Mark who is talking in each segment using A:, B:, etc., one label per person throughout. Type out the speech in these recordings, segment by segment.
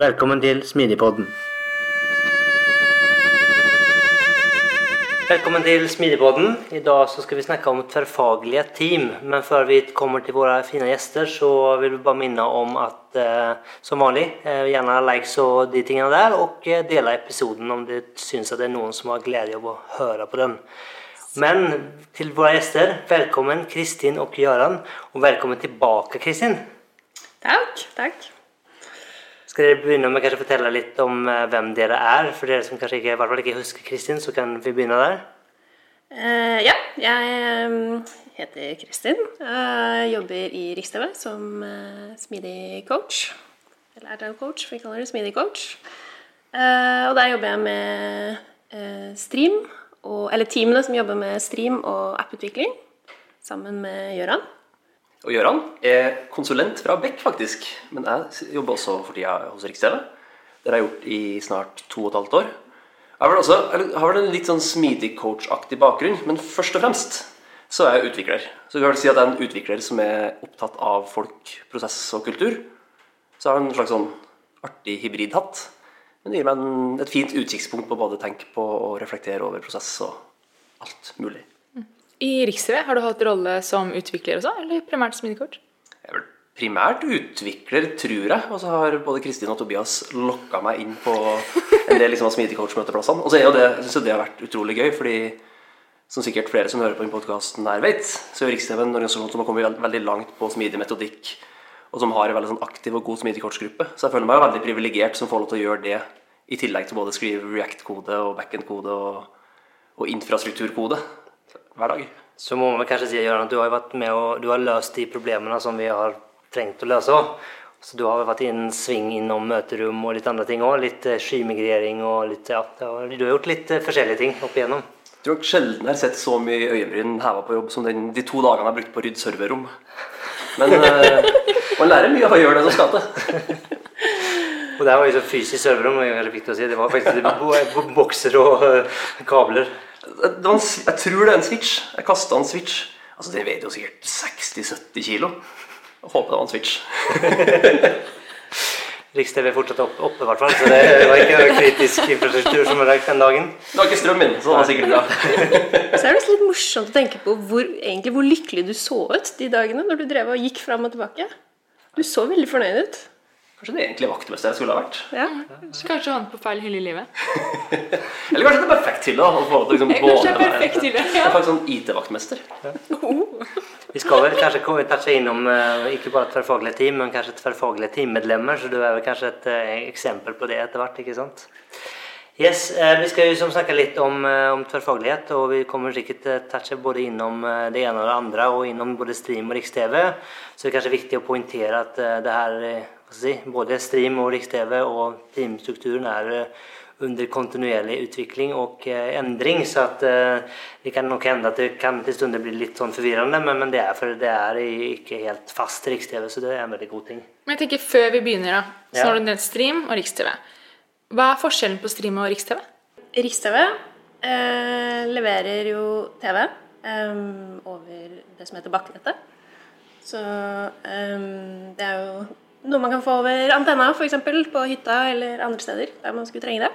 A: Velkommen til Smidigpodden. Velkommen til Smidigpodden. I dag så skal vi snakke om tverrfaglige team. Men før vi kommer til våre fine gjester, så vil vi bare minne om at eh, som vanlig, eh, gjerne likes og de tingene der, og eh, dele episoden om du syns det er noen som har glede av å høre på den. Men til våre gjester, velkommen Kristin og Gøran. Og velkommen tilbake, Kristin.
B: Takk. Takk.
A: Skal dere begynne med å fortelle litt om eh, hvem dere er? For dere som kanskje ikke, hvert fall ikke husker Kristin, så kan vi begynne der.
B: Uh, ja, jeg um, heter Kristin. Jeg jobber i Riks-TV som uh, smidig coach. Eller agile coach, for vi kaller det smidig coach. Uh, og der jobber jeg med stream, og, eller teamene som jobber med stream og apputvikling, sammen med Gøran.
C: Og Gøran er konsulent fra Beck, faktisk. Men jeg jobber også for tida hos Riks-TV. Det har jeg gjort i snart to og et halvt år. Jeg har vel, også, jeg har vel en litt sånn smidig coach-aktig bakgrunn, men først og fremst så er jeg utvikler. Så jeg vil si at jeg er en utvikler som er opptatt av folk, prosess og kultur. Så jeg har en slags sånn artig hybridhatt. Men det gir meg en, et fint utsiktspunkt på både å tenke på og reflektere over prosess og alt mulig.
D: I Riks-TV, har du hatt rolle som utvikler også, eller primært smidigkort?
C: Jeg vel primært utvikler, tror jeg. Og så har både Kristin og Tobias lokka meg inn på en del liksom, av smidigcoach-møteplassene. Og så er jeg det har vært utrolig gøy, fordi som sikkert flere som hører på denne podkasten her vet, så er Riks-TV en organisasjon som har kommet veldig langt på smidig metodikk, og som har en veldig sånn aktiv og god smidigcoach-gruppe. Så jeg føler meg veldig privilegert som får lov til å gjøre det, i tillegg til både å skrive React-kode og backend-kode og, og infrastrukturkode hver dag.
A: Så må man kanskje si Jørgen, at du har vært med og du har løst de problemene som vi har trengt å løse. Så du har vært i en sving innom møterom og litt andre ting òg. Litt eh, skymigrering og litt ja, Du har gjort litt eh, forskjellige ting opp igjennom.
C: Jeg tror sjelden jeg har sett så mye øyenbryn heva på jobb som den, de to dagene jeg har brukt på å rydde serverrom. Men uh, man lærer mye av å gjøre det som skal til.
A: og det var jo så fysisk serverrom. Det var faktisk bokser og kabler.
C: En, jeg tror det er en switch. Jeg kasta en switch. Altså, Det veide jo sikkert 60-70 kilo. Jeg håper det var en switch.
A: Riks-TV er fortsatt oppe, opp, i hvert fall, så det var ikke noe kritisk infrastruktur som var røykt den dagen.
C: Det var ikke strømmen, så det var sikkert bra.
B: så er det litt morsomt å tenke på hvor, egentlig, hvor lykkelig du så ut de dagene når du drev og gikk fram og tilbake. Du så veldig fornøyd ut.
C: Kanskje det egentlig vaktmester jeg skulle ha vært.
D: Ja. Så Kanskje han på feil hylle i livet.
C: Eller kanskje det er perfekt hylle.
D: Liksom, kanskje det er perfekt hylle,
C: ja. Faktisk sånn IT-vaktmester. Ja.
A: Oh. Vi skal vel kanskje komme touche innom uh, ikke bare tverrfaglige team, men kanskje tverrfaglige teammedlemmer. Så du er vel kanskje et uh, eksempel på det etter hvert, ikke sant? Yes, uh, Vi skal jo snakke litt om, om tverrfaglighet, og vi kommer sikkert touche både innom det ene og det andre, og innom både stream og Riks-TV. Så det er kanskje viktig å poengtere at det her si, både Stream og Riks-TV og teamstrukturen er eh, under kontinuerlig utvikling og eh, endring. Så at eh, det kan nok hende at det kan til stunder bli litt sånn forvirrende, men, men, det er for det er ikke helt fast Riks-TV, så det er en veldig god ting.
D: Men jeg tenker før vi begynner, da, så har du nevnt Stream og Riks-TV. Hva er forskjellen på Stream og Riks-TV?
B: Riks-TV eh, leverer jo TV eh, over det som heter bakkenettet. Så eh, det er jo noe man kan få over antenna, f.eks. på hytta eller andre steder der man skulle trenge det.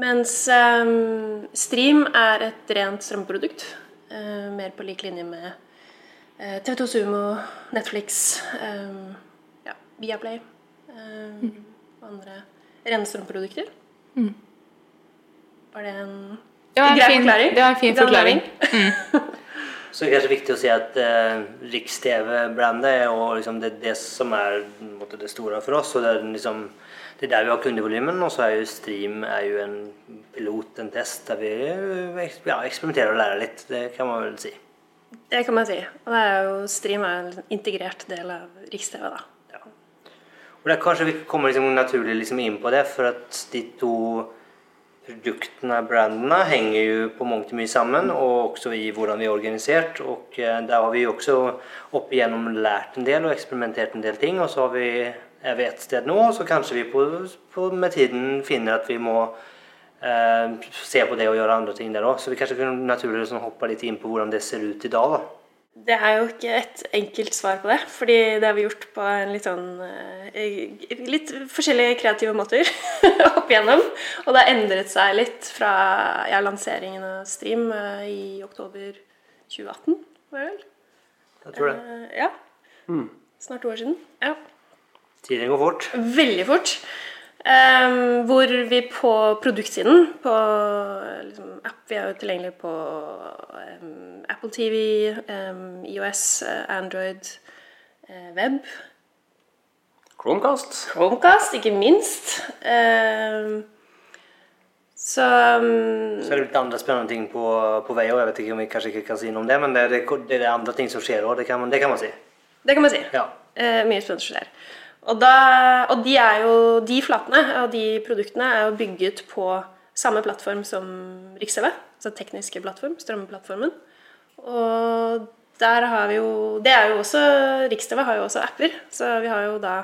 B: Mens um, Stream er et rent strømprodukt. Uh, mer på lik linje med uh, eh, TV2 Sumo, Netflix, um, ja, Viaplay um, mm. og andre rene strømprodukter. Mm. Var det en
D: Det var en
B: Grei
D: fin,
B: forklaring.
D: det var en fin forklaring.
A: Så det er kanskje viktig å si at eh, Riks-TV-brandet er liksom det, det som er måte, det store for oss. og Det er liksom, det er der vi har kundevolymen, og så er jo Stream er jo en pilot, en test, der vi ja, eksperimenterer og lærer litt. Det kan man vel si.
B: Det kan man si. Og det er jo, Stream er en integrert del av Riks-TV, da.
A: Og det er kanskje vi kommer liksom naturlig liksom inn på det, for at de to produktene, brandene, henger jo på og mye sammen, og også i hvordan vi er organisert. Og eh, der har vi også opp igjennom lært en del og eksperimentert en del ting, og så vi, er vi et sted nå, og så kanskje vi på, på, med tiden finner at vi må eh, se på det og gjøre andre ting der òg. Så vi kanskje kunne naturlig liksom hoppe litt inn på hvordan det ser ut i dag. da.
B: Det er jo ikke et enkelt svar på det, fordi det har vi gjort på en litt sånn eh, Litt forskjellige kreative måter opp igjennom. Og det har endret seg litt fra ja, lanseringen av Stream eh, i oktober 2018, var det vel?
A: Jeg tror det.
B: Eh, Ja. Snart to år siden. Ja.
A: Tiden går fort.
B: Veldig fort. Ehm, hvor vi på produktsiden, på liksom, app Vi er jo tilgjengelig på um, Apple TV, um, IOS, eh, Android, uh, web.
C: Chromecast.
B: Chromecast, ikke minst. Ehm, så um,
A: Så er det litt andre spennende ting på, på vei, og jeg vet ikke om vi kanskje ikke kan si noe om det, men det er, det er andre ting som skjer òg, det, kan man- det kan man si.
B: Det kan man si.
A: Ja.
B: Uh, mye spennende som skjer. Og, da, og de jo, de flatene og de produktene er jo bygget på samme plattform som Riks-TV. Altså tekniske plattform, strømmeplattformen. Og der har vi jo Det er jo også Riks-TV har jo også apper, så vi har jo da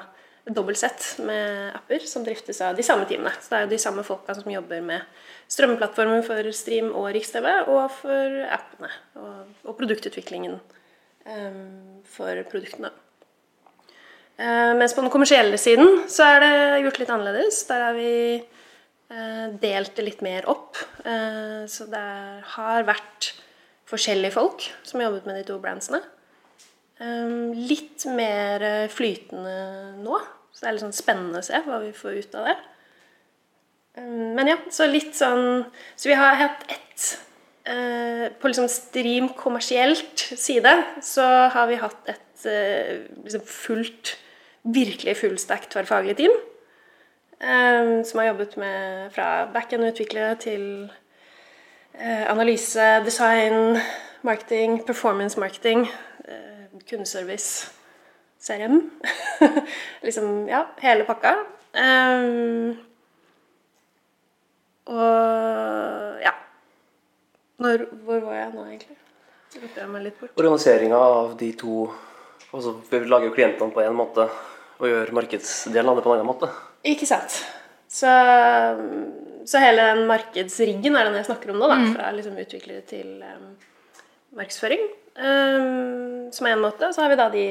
B: et dobbelt sett med apper som driftes av de samme teamene. Så det er jo de samme folka som jobber med strømmeplattformen for Stream og Riks-TV, og for appene. Og, og produktutviklingen um, for produktene. Eh, mens på den kommersielle siden så er det gjort litt annerledes. Der har vi eh, delt det litt mer opp. Eh, så det har vært forskjellige folk som har jobbet med de to brandsene. Litt mer flytende nå, så det er litt sånn spennende å se hva vi får ut av det. Men ja, så litt sånn Så vi har hatt ett På liksom stream kommersielt side så har vi hatt et liksom fullt virkelig fullstack tverrfaglig team. eh, som har jobbet med fra backend-utviklere til eh, analyse, design, marketing, performance marketing, eh, kundeservice, CRM. liksom, ja, hele pakka. Og ja. Når, hvor var jeg nå, egentlig?
C: Organiseringa av de to altså, så lager jo klientene på én måte og gjør markedsdelen av det på en annen måte.
B: Ikke sant. Så, så hele den markedsriggen er den jeg snakker om nå. Da, Fra liksom utviklere til um, markedsføring. Um, som er en måte. Så har vi da de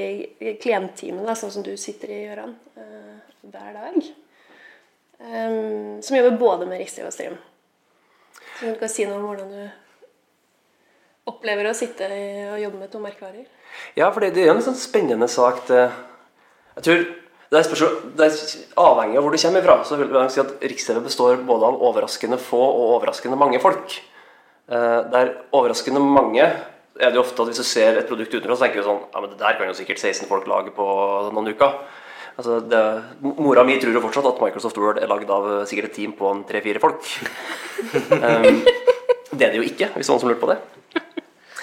B: klientteamene, sånn som du sitter i, Gøran, uh, hver dag. Um, som jobber både med Riks-TV og Stream. Så du kan si noe om hvordan du opplever å sitte og jobbe med to merkevarer.
C: Ja, for det, det er jo en sånn spennende sak. Det, jeg tror det er, det er avhengig av hvor du kommer fra. Så vil jeg si at Riks-TV består både av overraskende få og overraskende mange folk. Eh, der overraskende mange er det jo ofte at hvis du ser et produkt utenfra, så tenker du sånn Ja, men det der kan jo sikkert 16 folk lage på noen uker. Altså, det, mora mi tror jo fortsatt at Microsoft Word er lagd av sikkert et team på en tre-fire folk. um, det er det jo ikke, hvis noen som lurte på det.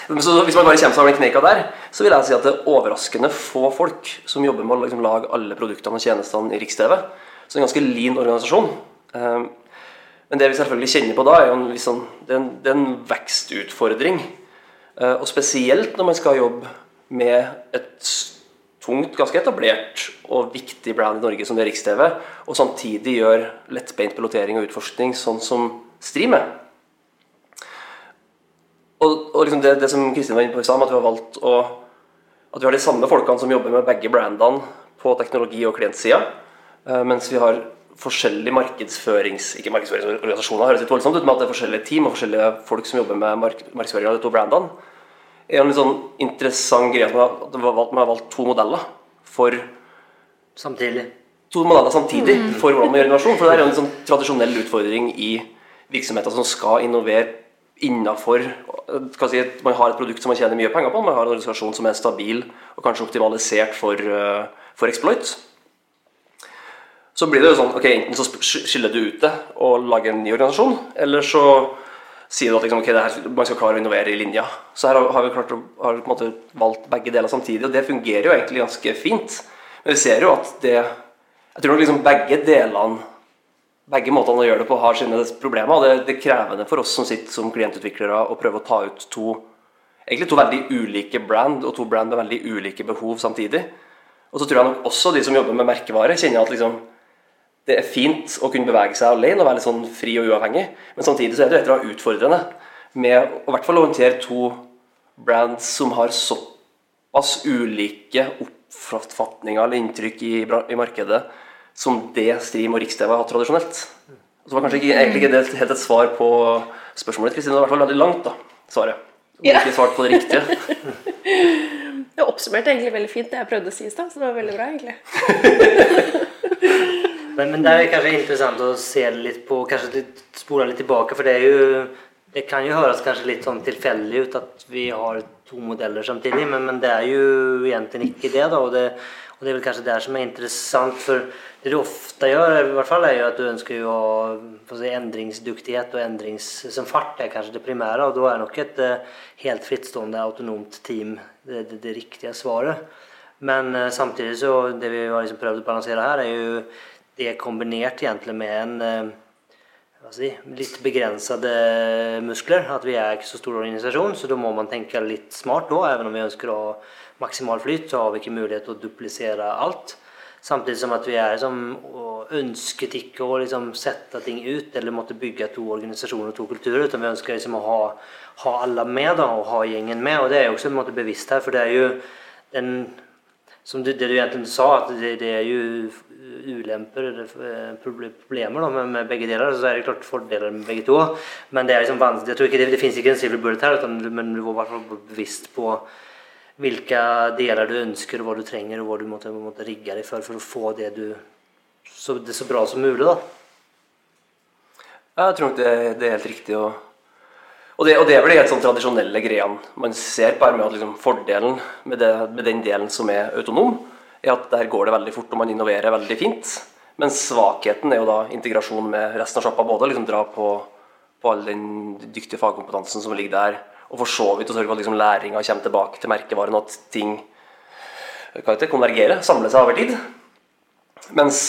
C: Så hvis man bare kommer seg over den kneika der, så vil jeg si at det er overraskende få folk som jobber med å liksom lage alle produktene og tjenestene i Riks-TV. Så det er en ganske lean organisasjon. Um, men det vi selvfølgelig kjenner på da, er jo en, sånn, det er en, det er en vekstutfordring. Uh, og spesielt når man skal jobbe med et tungt, ganske etablert og viktig brand i Norge som det er Riks-TV, og samtidig gjør lettbeint pilotering og utforskning sånn som Stream er. Og, og liksom det, det som Kristin var inne på i stad, at vi har valgt å At vi har de samme folkene som jobber med begge brandene på teknologi- og klientsida, eh, mens vi har forskjellige markedsførings... Ikke markedsføringsorganisasjoner, høres litt voldsomt ut, men at det er forskjellige team og forskjellige folk som jobber med mark markedsføring av de to brandene, er en litt sånn interessant greie at man har, man har valgt, man har valgt to modeller for
A: Samtidig.
C: to modeller samtidig for hvordan man gjør innovasjon. For det er jo en sånn tradisjonell utfordring i virksomheter som skal innovere innafor si, Man har et produkt som man tjener mye penger på, man har en organisasjon som er stabil og kanskje optimalisert for, eh, for exploit. Så blir det jo sånn ok, Enten så skiller du ut det og lager en ny organisasjon, eller så sier du at liksom, okay, her, man skal klare å innovere i linja. Så her har vi klart å, har måte valgt begge deler samtidig, og det fungerer jo egentlig ganske fint. Men vi ser jo at det Jeg tror nok liksom begge delene begge måtene å gjøre det på har sine problemer. og det, er krevende for oss som sitter som klientutviklere å prøve å ta ut to egentlig to veldig ulike brand, og to brand med veldig ulike behov samtidig. Og så tror jeg nok også de som jobber med merkevare, kjenner at liksom, det er fint å kunne bevege seg alene og være litt sånn fri og uavhengig, men samtidig så er det et utfordrende med å, hvert fall håndtere to brands som har såpass ulike oppfatninger eller inntrykk i, i markedet som det Stream og Riks-TV har hatt tradisjonelt. Så var kanskje ikke, egentlig ikke det helt et svar på spørsmålet, Kristine. Det var i hvert fall veldig langt, da, svaret. Og ikke svart på det riktige.
B: Det oppsummerte egentlig veldig fint det jeg prøvde å si i stad, så det var veldig bra, egentlig.
A: men, men det er kanskje interessant å se litt på, kanskje spole litt tilbake, for det er jo det kan jo høres kanskje litt sånn tilfeldig ut at vi har to modeller samtidig, men, men det er jo egentlig ikke det. da, og det og det er vel kanskje det som er interessant, for det du ofte gjør, i hvert fall, er jo at du ønsker jo si, endringsdyktighet og endrings som fart er kanskje det primære, og da er nok et uh, helt frittstående autonomt team det, det, det riktige svaret. Men uh, samtidig så det vi har liksom prøvd å balansere her, er jo det kombinert egentlig med en uh, si, litt begrensede muskler. At vi er ikke så stor organisasjon, så da må man tenke litt smart da, even om vi ønsker å maksimal flyt, så har vi ikke mulighet til å duplisere alt. Samtidig som at vi er som ønsket ikke å liksom sette ting ut eller måtte bygge to organisasjoner og to kulturer. utan vi ønsker liksom å ha, ha alle med da, og ha gjengen med. Og det er jo også en måte bevisst her, for det er jo den som du, det du egentlig sa, at det, det er jo ulemper eller eh, problemer da, med, med, begge deler. Så er det klart fordeler med begge to. Men det er liksom vanskelig. Jeg tror ikke det, det finnes ikke en silver bullet her, men du må fall bevisst på hvilke deler du ønsker, og hva du trenger, og hva du måtte, måtte rigge deg for for å få det, du, så, det så bra som mulig. da.
C: Jeg tror nok det, det, er helt riktig. Og, og, det, og det er vel de helt sånn tradisjonelle greiene man ser på her med at liksom fordelen med, det, med, den delen som er autonom, er at der går det veldig fort, og man innoverer veldig fint. Men svakheten er jo da integrasjon med resten av sjappa. Både liksom dra på, på all den dyktige fagkompetansen som ligger der og for så vidt å sørge for at liksom læringa kommer tilbake til merkevaren, og at ting ikke konvergerer, samler seg over tid. Mens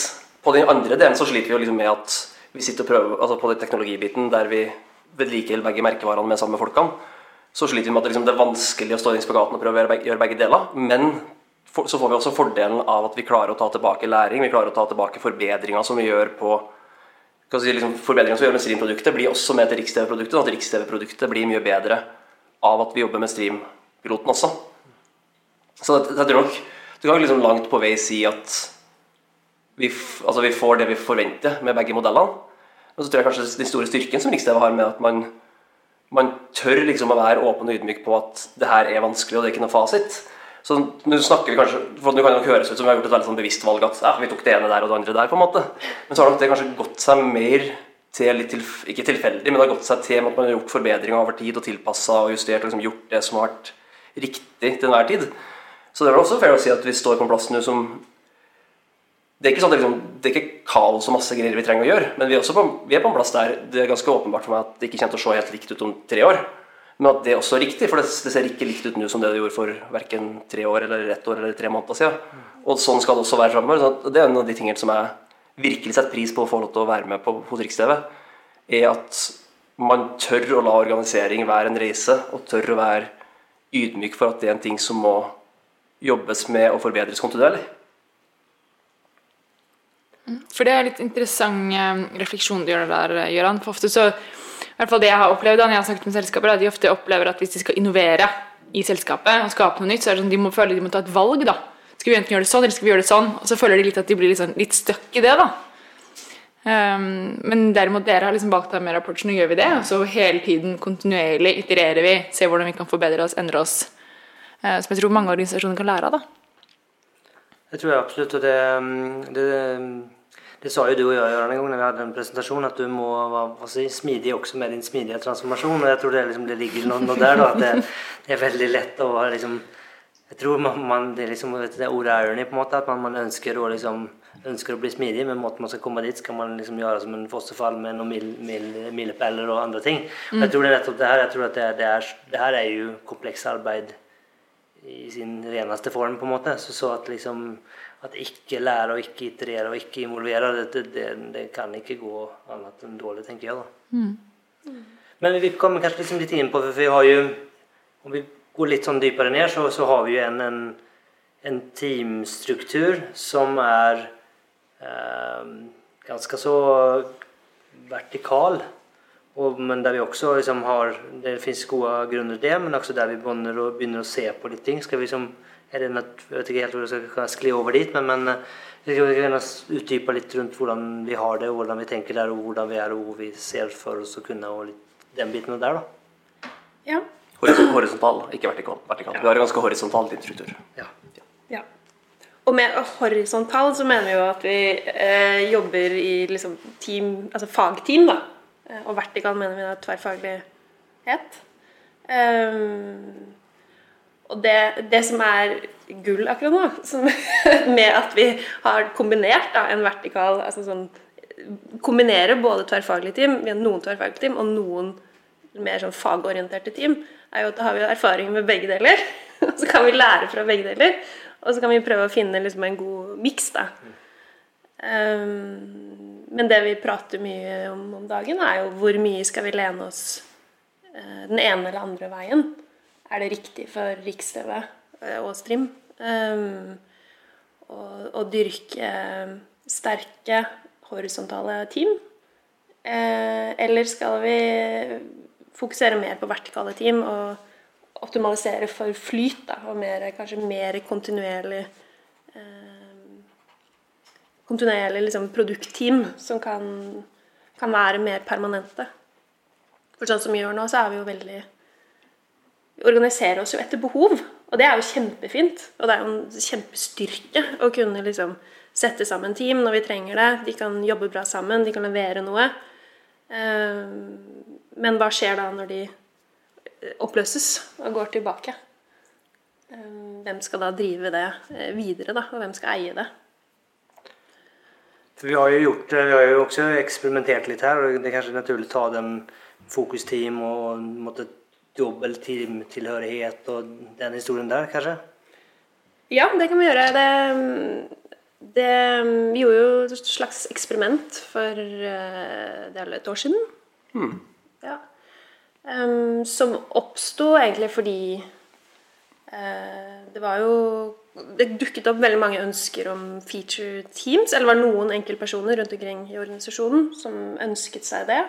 C: på den andre delen så sliter vi jo liksom med at vi sitter og prøver, altså på den teknologibiten der vi vedlikeholder begge merkevarene med samme folkene, så sliter vi med at liksom det er vanskelig å stå i spagaten og prøve å gjøre begge deler. Men for, så får vi også fordelen av at vi klarer å ta tilbake læring, vi klarer å ta tilbake forbedringer som vi gjør på si, liksom, Forbedringer som vi gjør med streamproduktet, blir også med til Riks-TV-produktet. At Riks-TV-produktet blir mye bedre av at vi jobber med Stream-piloten også. Så jeg tror nok du kan liksom langt på vei si at vi, altså vi, får det vi forventer med begge modellene. Og så tror jeg kanskje den store styrken som Rikstv har med at man, man tør liksom å være åpen og ydmyk på at det her er vanskelig og det er ikke noe fasit. Så nå snakker vi kanskje, for Nå kan det høres ut som vi har gjort et veldig sånn bevisst valg at ja, vi tok det ene der og det andre der. på en måte. Men så har nok det kanskje gått seg mer til til, ikke tilfeldig, men det har gått seg til at man har gjort forbedringer over tid og tilpassa og justert og liksom gjort det som har vært riktig til enhver tid. Så det er også fair å si at vi står på en plass nå som det er ikke sånn det, liksom, det er ikke kaos og masse greier vi trenger å gjøre, men vi er, på, vi er, på, en plass der det er ganske åpenbart for meg at det ikke kommer til å se helt likt ut om tre år. Men at det også er riktig, for det, det ser ikke likt ut nå som det det gjorde for verken tre år eller ett år eller tre måneder siden. Og sånn skal det også være framover. Det er en av de tingene som jeg virkelig setter pris på å få lov til å være med på hos Riks-TV, er at man tør å la organisering være en reise, og tør å være ydmyk for at det er en ting som må jobbes med og forbedres kontinuerlig.
D: Mm, for det er litt interessant eh, refleksjon du gjør der, Gøran. For ofte så, i hvert fall det jeg har opplevd da når jeg har snakket med selskaper, er de ofte opplever at hvis de skal innovere i selskapet og skape noe nytt, så er det sånn de må føle de må ta et valg. da skal vi enten gjøre det sånn, eller skal vi gjøre det sånn? Og så føler de litt at de blir sånn, litt stuck i det, da. Um, men derimot dere har liksom valgt å ha mer rapport, så nå gjør vi det. Og så hele tiden kontinuerlig itererer vi, ser hvordan vi kan forbedre oss, endre oss. Uh, som jeg tror mange organisasjoner kan lære av, da.
A: Det tror jeg absolutt. Og det, det, Det sa jo du og jeg en gang når vi hadde en presentasjon, at du må være si, smidig også med din smidige transformasjon. Og jeg tror det, liksom, det ligger noe, noe der, da, at det, det, er veldig lett å liksom Jeg tror man, man det er liksom vet, det ordet irony, på en måte, at man, man ønsker, å, liksom, ønsker å bli smidig, men måten man skal komme dit, skal man liksom gjøre som en fosterfall med noen mil, mil, milepæler og andre ting. Mm. jeg tror det er nettopp det her. Jeg tror at det, det, er, det her er jo kompleks arbeid i sin reneste form, på en måte. Så, så at liksom at ikke lære og ikke iterere og ikke involvere, det, det, det, kan ikke gå annet enn dårlig, tenker jeg. da. Men vi kommer kanskje liksom litt inn på, for vi har jo Om vi går litt sånn dypere ned, så, så har vi jo en, en, en teamstruktur som er eh, ganske så vertikal. Og, men der vi også liksom har Det fins gode grunner til det, men også der vi begynner å, begynner å se på litt ting. Skal vi liksom er det nat- Jeg vet ikke helt hvor jeg skal skli over dit, men, men eh, vi skal gjerne utdype litt rundt hvordan vi har det, hvordan vi tenker der, og hvordan vi er, og hvor vi ser for oss å kunne, og litt den biten der, da.
B: Ja.
C: Horis- Horisontal, ikke vertikal. vertikal. Vi har en ganske horisontal tidsstruktur.
A: Ja.
B: Ja. Og med horisontal så mener vi jo at vi eh, jobber i liksom team, altså fagteam, da. Eh, Og vertikal mener vi da tverrfaglighet. Um, og det, det som er gull akkurat nå, som, med at vi har kombinert da, en vertikal altså sånn, Kombinere både tverrfaglige team, vi har noen tverrfaglige team, og noen mer sånn fagorienterte team, er jo at da har vi erfaring med begge deler. Og så kan vi lære fra begge deler. Og så kan vi prøve å finne liksom en god miks, da. Um, men det vi prater mye om om dagen, er jo hvor mye skal vi lene oss uh, den ene eller andre veien. Er det riktig for Riks-TV eh, og Strim um, å, dyrke sterke horisontale team? Uh, eller skal vi fokusere mer på vertikale team og optimalisere for flyt, da, og mer, kanskje mer kontinuerlig eh, kontinuerlig liksom, produktteam som kan, kan være mer permanente. For sånn som vi gjør nå, så er vi jo veldig Vi organiserer oss jo etter behov. Og det er jo kjempefint. Og det er jo en kjempestyrke å kunne liksom sette sammen team når vi trenger det. De kan jobbe bra sammen, de kan levere noe. Eh, Men hva skjer da når de oppløses og går tilbake? Eh, Hvem skal da drive det eh, videre, da? Og hvem skal eie det?
A: For vi har jo gjort vi har jo også eksperimentert litt her, og det er kanskje naturlig å ta den fokusteam og måtte dobbel teamtilhørighet og den historien der, kanskje?
B: Ja, det kan vi gjøre. Det, det, vi gjorde jo et slags eksperiment for eh, det er et år siden. Ja. Um, som oppsto egentlig fordi uh, det var jo Det dukket opp veldig mange ønsker om feature teams. Eller det var noen enkeltpersoner rundt omkring i organisasjonen som ønsket seg det.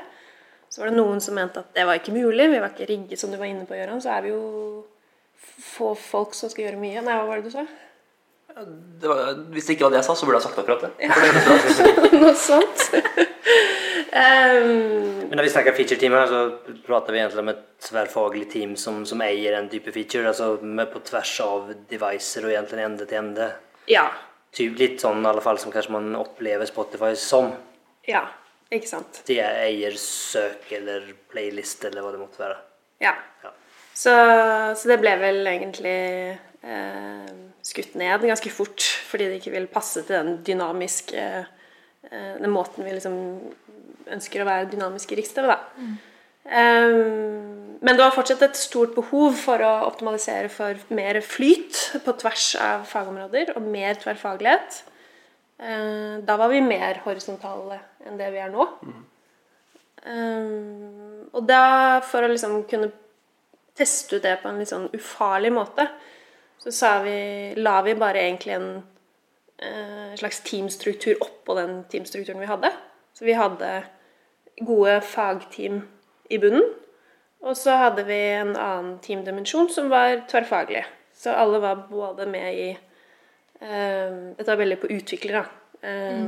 B: Så var det noen som mente at det var ikke mulig. Vi var ikke rigget, som du var inne på, Gøran. Så er vi jo få folk som skal gjøre mye. Nei, hva var det du sa?
C: Det var, hvis det ikke var det jeg sa, så burde jeg sagt akkurat det. Ja.
B: Noe sånt. um,
A: Men når vi snakker feature-team her, så prater vi egentlig om et tverrfaglig team som, som eier en type feature, altså med på tvers av devices og egentlig ende til ende.
B: ja.
A: Typ litt sånn i alle fall som kanskje man opplever Spotify som.
B: Ja. Ikke sant.
A: De eier søk eller playlist eller hva det måtte være.
B: Ja.
A: Ja.
B: Så, så det ble vel egentlig eh, skutt ned ganske fort, fordi det ikke vil passe til den dynamiske eh, Den måten vi liksom ønsker å være dynamiske i Riksdagen, da. um, men det var fortsatt et stort behov for å optimalisere for mer flyt på tvers av fagområder og mer tverrfaglighet. Uh, da var vi mer horisontale enn det vi er nå. Um, og da, for å liksom kunne teste ut det på en litt sånn ufarlig måte, så sa vi, la vi bare egentlig en eh, slags teamstruktur oppå den teamstrukturen vi hadde. Så vi hadde gode fagteam i bunnen, og så hadde vi en annen teamdimensjon som var tverrfaglig. Så alle var både med i eh, Dette var veldig på utvikler, da. eh,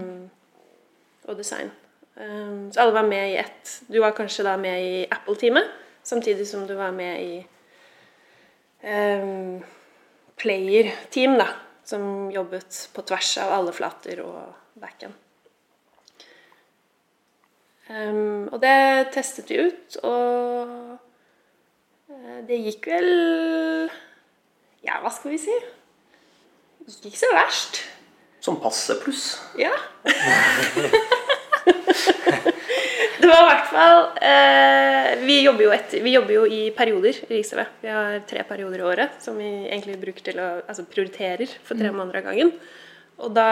B: Og design. Um, så alle var med i ett. Du var kanskje da med i Apple-teamet, samtidig som du var med i um, player-team, da, som jobbet på tvers av alle flater og backen. Um, og det testet vi ut, og eh, det gikk vel Ja, hva skal vi si? Det gikk ikke så verst.
C: Sånn passe pluss.
B: Ja. det var i hvert fall eh, vi, jobber jo etter, vi jobber jo i perioder i Riks-TV. Vi har tre perioder i året som vi egentlig bruker til å altså prioriterer for tre måneder av gangen. Og da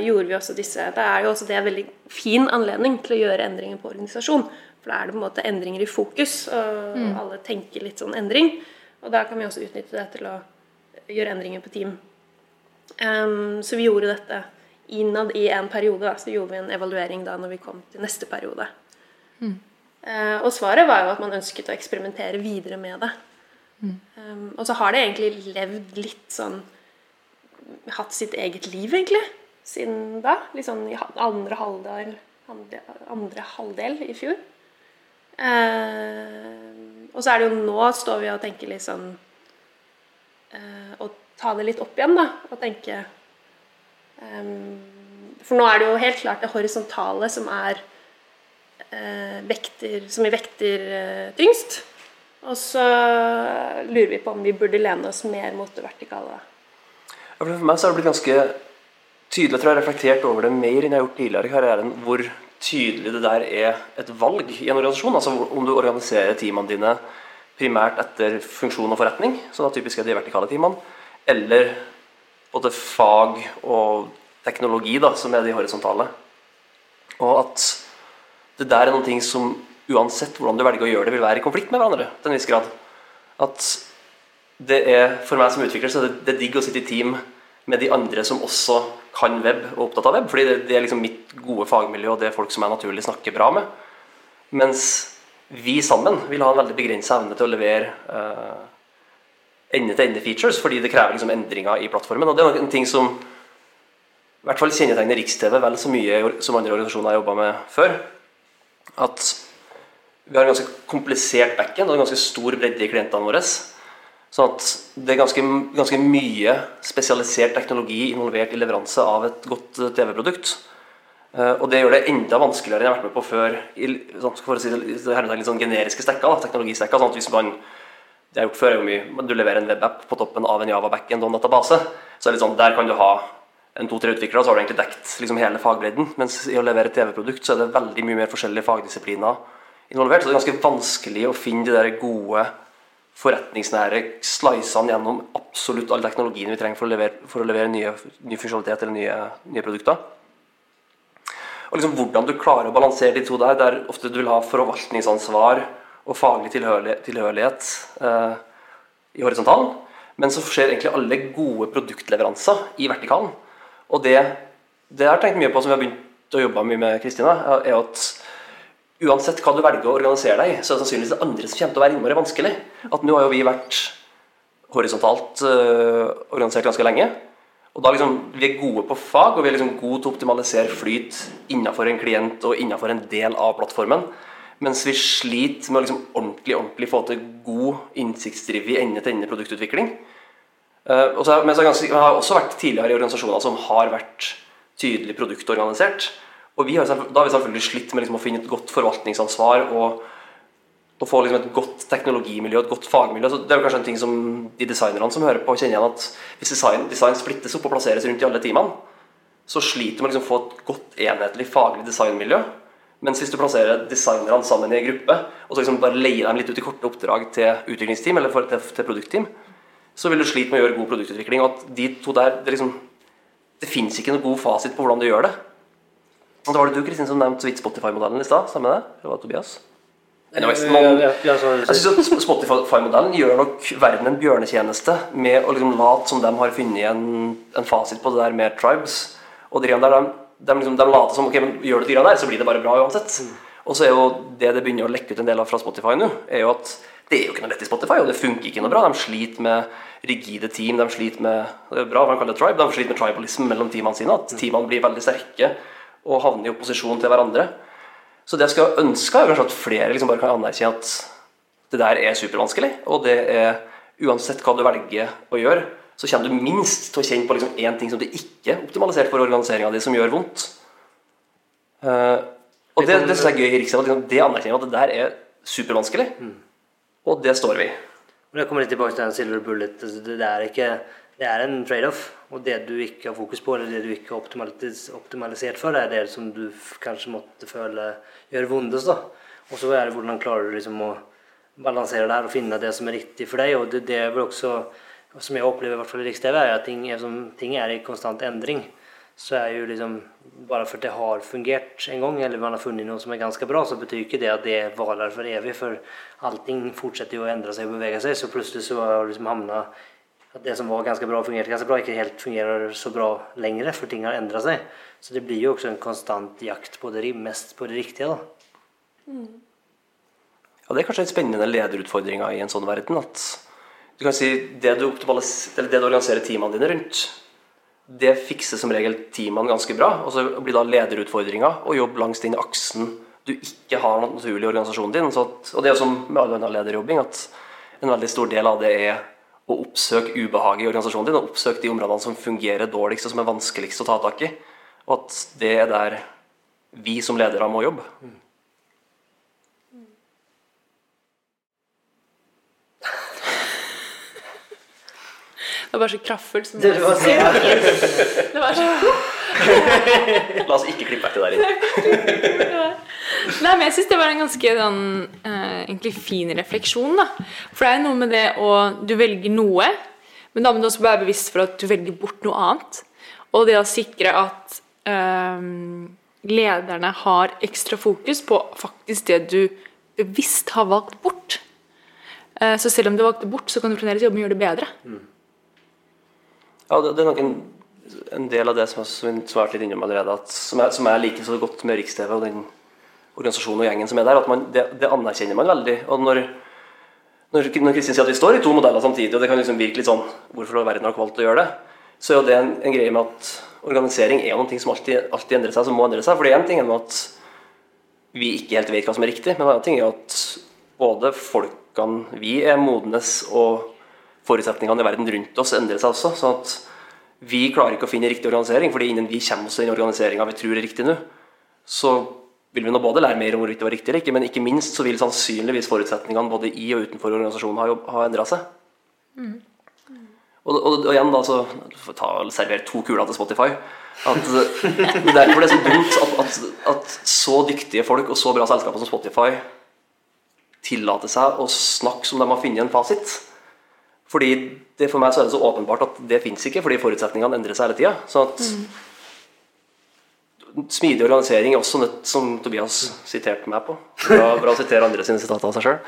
B: gjorde vi også disse Da er jo også det en veldig fin anledning til å gjøre endringer på organisasjon. For da er det på en måte endringer i fokus, og alle tenker litt sånn endring. Og da kan vi også utnytte det til å gjøre endringer på team. Um, så vi gjorde dette innad i en periode. Da. Så gjorde vi en evaluering da når vi kom til neste periode. Eh, og svaret var jo at man ønsket å eksperimentere videre med det. Ehm, og så har det egentlig levd litt sånn Hatt sitt eget liv, egentlig, siden da. Litt sånn i andre halvdel, andre, andre halvdel i fjor. Uh, og så er det jo nå står vi og tenker litt sånn uh, Å ta det litt opp igjen, da. Og tenke um, For nå er det jo helt klart det horisontale som er vekter, som vi vekter eh, tyngst. Og så lurer vi på om vi burde lene oss mer mot det vertikale.
C: For meg så har det blitt ganske tydelig, tror jeg har reflektert over det mer enn jeg har gjort tidligere i karrieren, hvor tydelig det der er et valg i en organisasjon. Altså om du organiserer teamene dine primært etter funksjon og forretning, som da typisk er de vertikale teamene, eller både fag og teknologi, da, som er de horisontale. Og at det der er noen ting som uansett hvordan du velger å gjøre det, vil være i konflikt med hverandre til en viss grad. At det er, for meg som utvikler, så er det, det er digg å sitte i team med de andre som også kan web og er opptatt av web, fordi det, det er liksom mitt gode fagmiljø, og det er folk som jeg naturlig snakker bra med. Mens vi sammen vil ha en veldig begrenset evne til å levere uh, ende-til-ende-features, fordi det krever liksom endringer i plattformen. Og det er en ting som i hvert fall kjennetegner Riks-TV vel så mye som andre organisasjoner har jobba med før. At vi har en ganske komplisert backend og en ganske stor bredde i klientene våre. Sånn at det er ganske, ganske mye spesialisert teknologi involvert i leveranse av et godt eh, TV-produkt. Eh, Og det gjør det enda vanskeligere enn jeg har vært med på før. I, sånn, for å si det, litt sånn generiske stekker, teknologistekker. Sånn at hvis man det jeg har gjort før er jo mye, men Du leverer en webapp på toppen av en Java backend og en database. Så er det litt sånn, Der kan du ha en to-tre utviklere, så har du egentlig dekt liksom hele fagbredden. Mens i å levere TV-produkt så er det veldig mye mer forskjellige fagdisipliner involvert. Så det er ganske vanskelig å finne de der gode forretningsnære slicene gjennom absolutt all teknologien vi trenger for å levere, for å levere nye, ny funksjonalitet eller nye, nye produkter. Og liksom Hvordan du klarer å balansere de to der, der ofte du vil ha forvaltningsansvar og faglig tilhørighet eh, i horisontalen, men så skjer egentlig alle gode produktleveranser i vertikalen. Og det, det jeg har tenkt mye på, som vi har begynt å jobbe mye med Kristina, er at uansett hva du velger å organisere deg så er det sannsynligvis det andre som kommer til å være innmari vanskelig. At nå har jo vi vært horisontalt øh, organisert ganske lenge. Og da liksom, Vi er gode på fag, og vi er liksom gode til å optimalisere flyt innenfor en klient og innenfor en del av plattformen. Mens vi sliter med å liksom ordentlig ordentlig få til god innsiktsdrevet ende-til-ende produktutvikling. Uh, og men så ganske, jeg har også vært tidligere i organisasjoner som har vært tydelig produktorganisert. Og har, da har vi selvfølgelig slitt med liksom å finne et godt forvaltningsansvar og, og få liksom et godt teknologimiljø, et godt fagmiljø. Så det er jo kanskje en ting som de designerne som hører på, kjenner igjen at hvis design, design splittes opp og plasseres rundt i alle teamene, så sliter man liksom å få et godt enhetlig faglig designmiljø. Mens hvis du plasserer designerne sammen i en gruppe, og så liksom bare leier dem litt ut i korte oppdrag til utviklingsteam eller til, til produktteam, så vil du slite med å gjøre god produktutvikling. Og at de to der, det, liksom, det fins ikke noen god fasit på hvordan du gjør det. Og da var det du Kristin, som nevnte så vidt Spotify-modellen i stad. Stemmer det? Eller var Tobias? Anyways,
A: så-
C: jeg synes at Spotify-modellen gjør nok verden en bjørnetjeneste med å liksom late som de har funnet en, en fasit på det der med tribes. Og de, der, de, de, liksom, de later som ok, men gjør du de der, så blir det bare bra uansett. Og så er jo det det begynner å lekke ut en del av fra Spotify nå, er jo at det er jo ikke noe lett i Spotify, og det funker ikke noe bra. De sliter med rigide team, de sliter med det er bra man kaller det tribe, de sliter med tribalism mellom teamene sine. At teamene blir veldig sterke og havner i opposisjon til hverandre. Så det jeg skal ønske, er kanskje at flere liksom bare kan anerkjenne at det der er supervanskelig, og det er uansett hva du velger å gjøre, så kommer du minst til å kjenne på liksom én ting som du ikke er optimalisert for organiseringa di, som gjør vondt. Uh, og det, det synes jeg er gøy i Riksrev, at liksom, det anerkjenner at det der er supervanskelig. Og det står vi i.
A: Og det kommer litt tilbake til den silver bullet. altså, Det er, ikke, det er en trade-off. Og det du ikke har fokus på, eller det du ikke har optimalis optimalisert for, det er det som du kanskje måtte føle gjør vondest. Og så er det hvordan klarer du liksom å balansere det her og finne det som er riktig for deg. Og det, det er vel også, som jeg opplever i hvert fall i Riks-TV, at ting ting er i konstant endring. Så er jo liksom Bare for at det har fungert en gang, eller man har funnet noe som er ganske bra, så betyr ikke det at det varer for evig. For allting fortsetter jo å endre seg og bevege seg. Så plutselig så har liksom havna at det som var ganske bra, fungerte ganske bra, ikke helt fungerer så bra lenger, for ting har endra seg. Så det blir jo også en konstant jakt på det mest på det riktige. da.
C: Ja, Det er kanskje en spennende lederutfordring i en sånn verden. at du kan si Det du, det du organiserer teamene dine rundt, det fikser som regel teamene ganske bra. Og så blir da lederutfordringa å jobbe langs den aksen du ikke har naturlig i organisasjonen din. At, og det er som med all annen lederjobbing, at en veldig stor del av det er å oppsøke ubehaget i organisasjonen din, og oppsøke de områdene som fungerer dårligst og som er vanskeligst å ta tak i. Og at det er der vi som ledere må jobbe.
D: Det var bare så kraftfullt. Som
A: Det var så-
D: det var så
C: La oss ikke klippe etter det der inn.
D: Nei, men jeg syns det var en ganske sånn, eh, egentlig fin refleksjon. da. For det er noe med det å Du velger noe, men da må du også være bevisst for at du velger bort noe annet. Og det å sikre at um, lederne har ekstra fokus på faktisk det du bevisst har valgt bort. Eh, så selv om du valgte bort, så kan du fremdeles jobbe med å gjøre det bedre.
C: Ja, det, det er nok en, en del av det som, som har vært litt innom allerede, at, som, jeg, som jeg liker så godt med Riks-TV og den organisasjonen og gjengen som er der, at man, det, det anerkjenner man veldig. Og når, når, Kristin sier at vi står i to modeller samtidig, og det kan liksom virke litt sånn Hvorfor har verden har valgt å gjøre det? Så er jo det en, en greie med at organisering er noe som alltid, alltid endrer seg, som må endre seg. For en ting er at vi ikke helt vet hva som er riktig, men en annen ting er at både folkene vi er modnes, og forutsetningene i verden rundt oss endrer seg også. sånn at vi klarer ikke å finne riktig organisering, fordi innen vi kommer oss til den organiseringa vi tror er riktig nå, så vil vi nå både lære mer om hvorvidt det var riktig eller ikke, men ikke minst så vil sannsynligvis forutsetningene både i og utenfor organisasjonen ha, ha endra seg. Og, og, og igjen, da, så servere to kuler til Spotify. At, derfor det er det så dumt at, at, at så dyktige folk og så bra selskaper som Spotify tillater seg å snakke som de har funnet en fasit. Fordi det For meg så er det så åpenbart at det fins ikke, fordi forutsetningene endrer seg hele tida. Så at smidig organisering er også nødt, som Tobias siterte meg på. Bra, bra å sitere andre sine sitater av seg sjøl.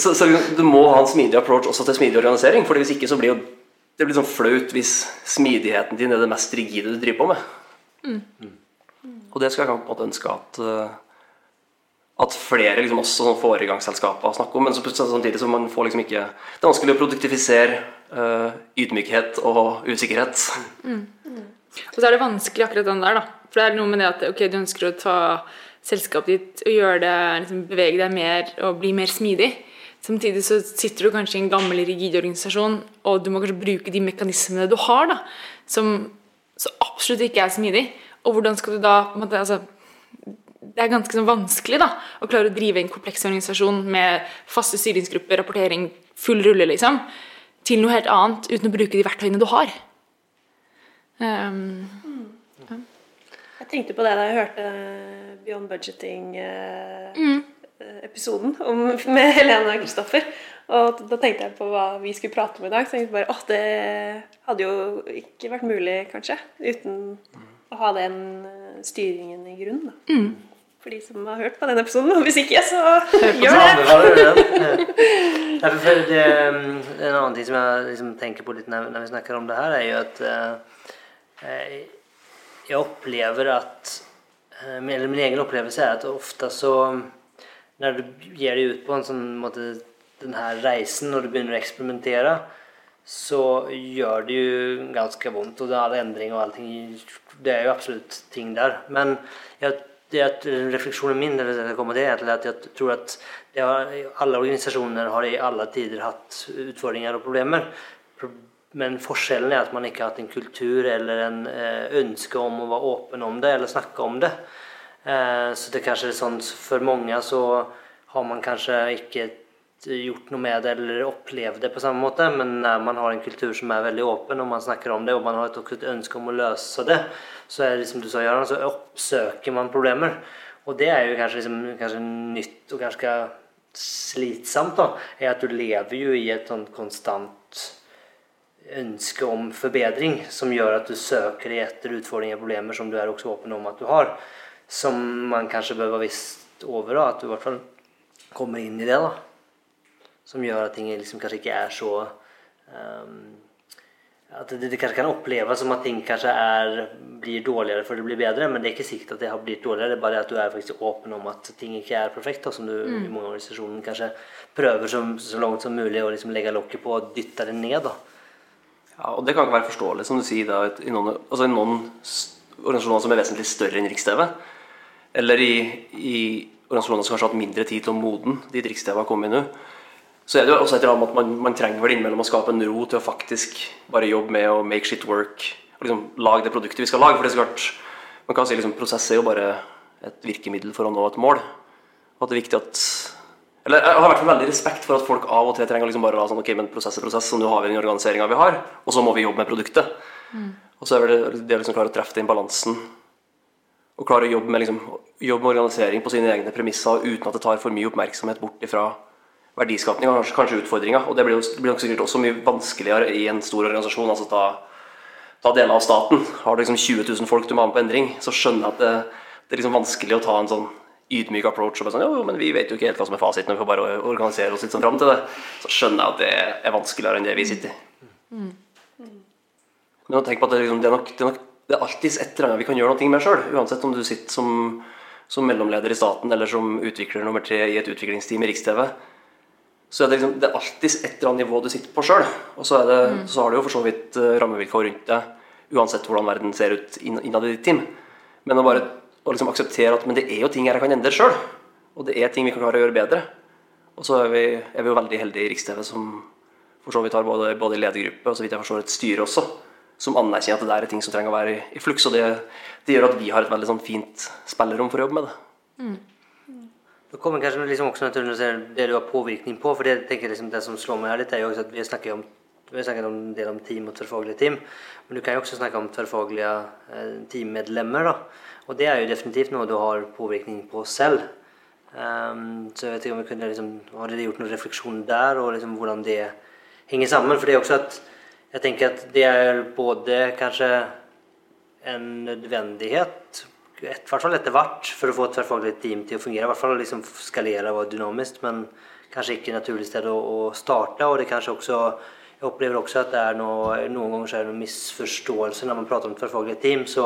C: så, så du må ha en smidig approach også til smidig organisering. For hvis ikke så blir jo det blir sånn flaut hvis smidigheten din er det mest rigide du driver på med. Og det skal jeg på en måte ønske at eh, at flere liksom også sånn foregangsselskaper snakker om. Men så samtidig så man får liksom ikke Det er vanskelig å produktifisere uh, ydmykhet og usikkerhet.
D: Og så er det vanskelig akkurat den der, da. For det er noe med det at ok, du ønsker å ta selskapet ditt og gjøre det, liksom bevege deg mer og bli mer smidig. Samtidig så sitter du kanskje i en gammel, rigid organisasjon, og du må kanskje bruke de mekanismene du har, da, som absolutt ikke er smidig. Og hvordan skal du da måte, altså, Det er ganske sånn vanskelig da, å klare å drive en kompleks organisasjon med faste styringsgrupper, rapportering, full rulle, liksom, til noe helt annet uten å bruke de verktøyene du har. Um,
B: Jeg tenkte på det da jeg hørte Beyond Budgeting-episoden med Helena og Kristoffer. Og da tenkte jeg på hva vi skulle prate om i dag. Så tenkte jeg bare, åh, det hadde jo ikke vært mulig, kanskje, uten å ha den eh, styringen i grunnen. Da. For de som har hørt på den episoden. Og hvis ikke, så gjør det.
A: ja, for- det, mm, en annen ting som jeg liksom tenker på litt når, når vi snakker om det her, er jo at eh, jeg opplever at eh, eller Min egen opplevelse er at ofte så Når du gir deg ut på en sånn måte, den her reisen, når du begynner å eksperimentere, så gjør det jo ganske vondt. Og det er all endring og allting Det er jo absolutt ting der. Men jeg, det at refleksjonen min eller det kommer er at jeg tror at har, alle organisasjoner har i alle tider hatt utfordringer og problemer. Men forskjellen er at man ikke har hatt en kultur eller en eh, ønske om å være åpen om det eller snakke om det. Eh, så det kanskje er sånn for mange så har man kanskje ikke gjort noe med det eller opplevd det på samme måte, men når man har en kultur som er veldig åpen, og man snakker om det, og man har et ønske om å løse det, så er det som du sa, Göran, så oppsøker man problemer. Og det er jo kanskje, liksom, kanskje nytt og ganske slitsomt, da, er at du lever jo i et sånn konstant ønske om forbedring som gjør at du søker etter utfordringer og problemer som du er også åpen om at du har. Som man kanskje bør være visst over, da, at du i hvert fall kommer inn i det. da som gjør at ting liksom kanskje ikke er så um, At det, det, kanskje kan oppleves som at ting kanskje er, blir dårligere før det blir bedre, men det er ikke sikkert at det har blitt dårligere. Det er bare at du er faktisk åpen om at ting ikke er perfekt, da, som du mm. i mange organisasjoner kanskje prøver som, så langt som mulig å liksom legge lokket på og dytte det ned. da.
C: Ja, og Det kan ikke være forståelig, som du sier, da, i noen, altså i noen organisasjoner som er vesentlig større enn Riks-TV, eller i, i, organisasjoner som kanskje har hatt mindre tid til å moden dit Riks-TV har kommet nå så er det jo også et eller annet at man, man trenger vel innimellom å skape en ro til å faktisk bare jobbe med å make shit work. og liksom Lage det produktet vi skal lage. For det er så klart, man kan si liksom prosess er jo bare et virkemiddel for å nå et mål. Og at det er viktig at eller Jeg har i hvert fall veldig respekt for at folk av og til trenger liksom bare å la sånn, ok, men prosess er prosess, og nå har vi den organiseringa vi har, og så må vi jobbe med produktet. Mm. Og så er det det å liksom klare å treffe den balansen og klare å jobbe med, liksom, jobbe med organisering på sine egne premisser uten at det tar for mye oppmerksomhet bort ifra verdiskapning og kanskje utfordringer. Og det blir, det blir nok sikkert også mye vanskeligere i en stor organisasjon. altså ta, ta deler av staten. Har du liksom 20 000 folk du må ha med på endring, så skjønner jeg at det, det, er liksom vanskelig å ta en sånn ydmyk approach. og bare sånn, jo, men Vi vet jo ikke helt hva som er fasiten, vi får bare organisere oss litt sånn fram til det. Så skjønner jeg at det er vanskeligere enn det vi sitter i. Mm. Men tenk på at det, liksom, det, er nok, det, er nok, det er alltid et eller annet vi kan gjøre noe med sjøl. Uansett om du sitter som, som mellomleder i staten eller som utvikler nummer tre i et utviklingsteam i Riks-TV så er det, liksom, det er alltid et eller annet nivå du sitter på sjøl. Og så, det, mm. så, har du jo for så vidt uh, rammevilkår rundt deg uansett hvordan verden ser ut innad i ditt team. Men å bare å liksom akseptere at men det er jo ting jeg kan endre sjøl. Og det er ting vi kan klare å gjøre bedre. Og så er vi, er vi jo veldig heldige i Riks-TV som for så vidt har både, både ledergruppe og så vidt jeg forstår et styre også, som anerkjenner at det der er ting som trenger å være i, i fluks. Og det, det, gjør at vi har et veldig sånn fint spillerom for å jobbe med det. Mm.
A: Da kommer kanskje liksom også til det du har påvirkning på. for Det, tenker liksom, det som slår meg her litt, er jo også at vi snakker om vi har snakket om del om team og tverrfaglige team, men du kan jo også snakke om tverrfaglige eh, teammedlemmer. da, Og det er jo definitivt noe du har påvirkning på selv. Um, så jeg vet ikke om vi kunne liksom, Har dere gjort noen refleksjon der, og liksom hvordan det henger sammen? For det er også at jeg tenker at det er både kanskje en nødvendighet et, hvert fall etter hvert for å få et tverrfaglig team til å fungere. I hvert fall liksom skalere og være dynamisk, men kanskje ikke naturlig sted å, å, starte. Og det kanskje også Jeg opplever også at det er noe, noen ganger så er det noen misforståelse når man prater om tverrfaglige team. Så,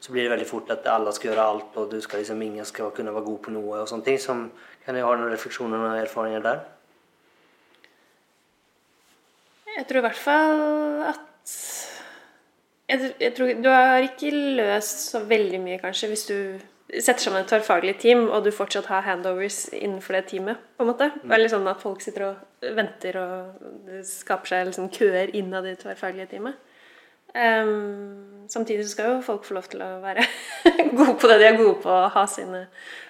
A: så, blir det veldig fort at alle skal gjøre alt, og du skal liksom, ingen skal kunne være god på noe. og sånne ting. Som, kan jeg ha noen refleksjoner og erfaringer der?
B: Jeg tror i hvert fall at jeg, jeg, tror Du har ikke løst så veldig mye, kanskje, hvis du setter sammen et tverrfaglig team, og du fortsatt har handovers innenfor det teamet. på en måte. Mm. litt sånn at folk sitter og venter, og det skaper seg liksom køer innad i det tverrfaglige teamet. Um, samtidig så skal jo folk få lov til å være gode på det de er gode på, å ha sine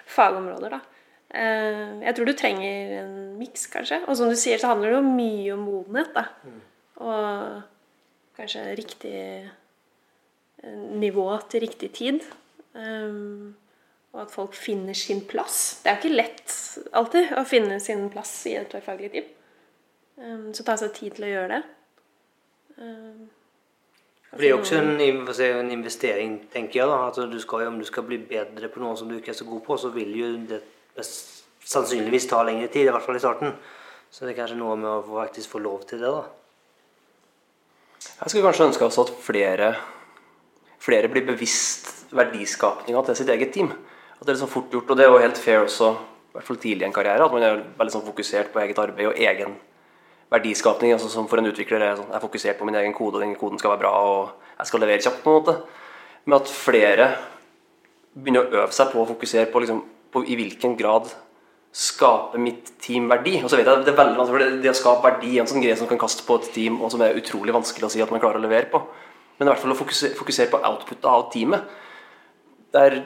B: fagområder. da. Uh, jeg tror du trenger en miks, kanskje. Og som du sier, så handler det jo mye om modenhet. da. Mm. Og kanskje riktig nivå til riktig tid. Um, og at folk finner sin plass. Det er ikke lett alltid å finne sin plass i et tverrfaglig team. Um, så ta seg tid til å gjøre det. Det
A: det jo også en, en, investering, tenker jeg. da, at du skal, Om du skal bli bedre på noe som du ikke er så god på, så vil jo det sannsynligvis ta lengre tid. I hvert fall i starten. Så det er kanskje noe med å faktisk få lov til det. da.
C: Jeg skulle kanskje ønske også at flere flere blir bevisst verdiskapninga til sitt eget team. At Det er liksom fort gjort, og det er jo helt fair også, i hvert fall tidlig i en karriere, at man er veldig sånn fokusert på eget arbeid og egen verdiskapning. altså Som for en utvikler er sånn, jeg er fokusert på min egen kode, og den koden skal være bra, og jeg skal levere kjapt. på en måte. Men at flere begynner å øve seg på å fokusere på, liksom, på i hvilken grad skaper mitt team verdi? Og så vet jeg at Det er veldig vanskelig, for det, det å skape verdi er en sånn greie som kan kaste på et team, og som er utrolig vanskelig å si at man klarer å levere på. Men i hvert fall å fokusere, fokusere på outputet av teamet. Det er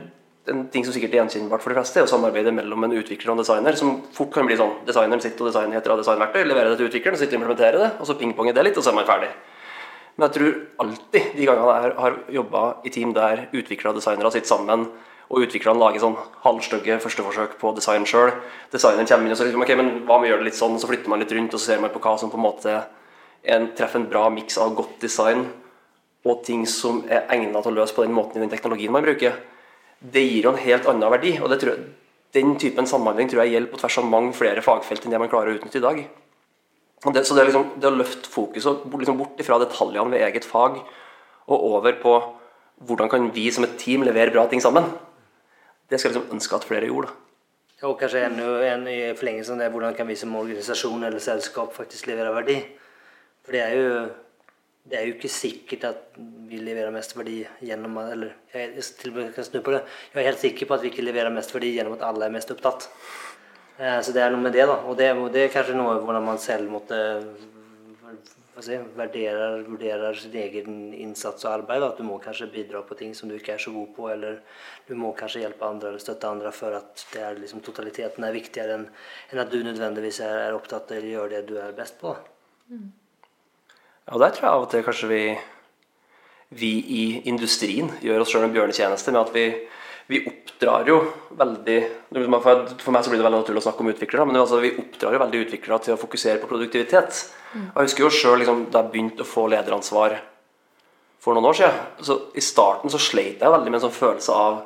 C: en ting som sikkert er gjenkjennbart for de fleste, er å samarbeide mellom en utvikler og en designer, som fort kan bli sånn Designeren sitter og designer etter av designverktøy, leverer det til utvikleren, sitter og implementerer det, og så pingponger det litt, og så er man ferdig. Men jeg tror alltid de gangene jeg har jobba i team der utviklere og designere sitter sammen, og utviklerne lager sånn halvstygge førsteforsøk på design sjøl. Designeren kommer inn og så liksom, ok, men hva om vi gjør det litt sånn, så flytter man litt rundt, og så ser man på hva som på en måte en, treffer en bra miks av godt design og ting som er egnet til å løse på den måten i den teknologien man bruker. Det gir jo en helt annen verdi. og jeg, Den typen samhandling tror jeg gjelder på tvers av mange flere fagfelt enn det man klarer å utnytte i dag. Det, så det, liksom, det å løfte fokuset liksom bort fra detaljene ved eget fag og over på hvordan kan vi som et team levere bra ting sammen, det skal jeg liksom ønske at flere gjorde.
A: Og kanskje enda en i forlengelsen av det, hvordan kan vi som organisasjon eller selskap faktisk levere verdi? For det er jo det er jo ikke sikkert at vi leverer mest verdi gjennom eller jeg, til og med kan snu på det. Jeg er helt sikker på at vi ikke leverer mest verdi gjennom at alle er mest opptatt. Eh, så det er noe med det, da. Og det, det er kanskje noe hvordan man selv måtte si, vurderer, vurderer sin egen innsats og arbeid. At du må kanskje bidra på ting som du ikke er så god på, eller du må kanskje hjelpe andre eller støtte andre for at det er, liksom, totaliteten er viktigere enn, en at du nødvendigvis er, er opptatt eller gjør det du er best på. Mm.
C: Og der tror jeg av og til kanskje vi, vi i industrien gjør oss sjøl en bjørnetjeneste med at vi, vi oppdrar jo veldig For meg så blir det veldig naturlig å snakke om utviklere, men altså, vi oppdrar jo veldig utviklere til å fokusere på produktivitet. Mm. Og Jeg husker jo sjøl liksom, da jeg begynte å få lederansvar for noen år siden. Så I starten så sleit jeg veldig med en sånn følelse av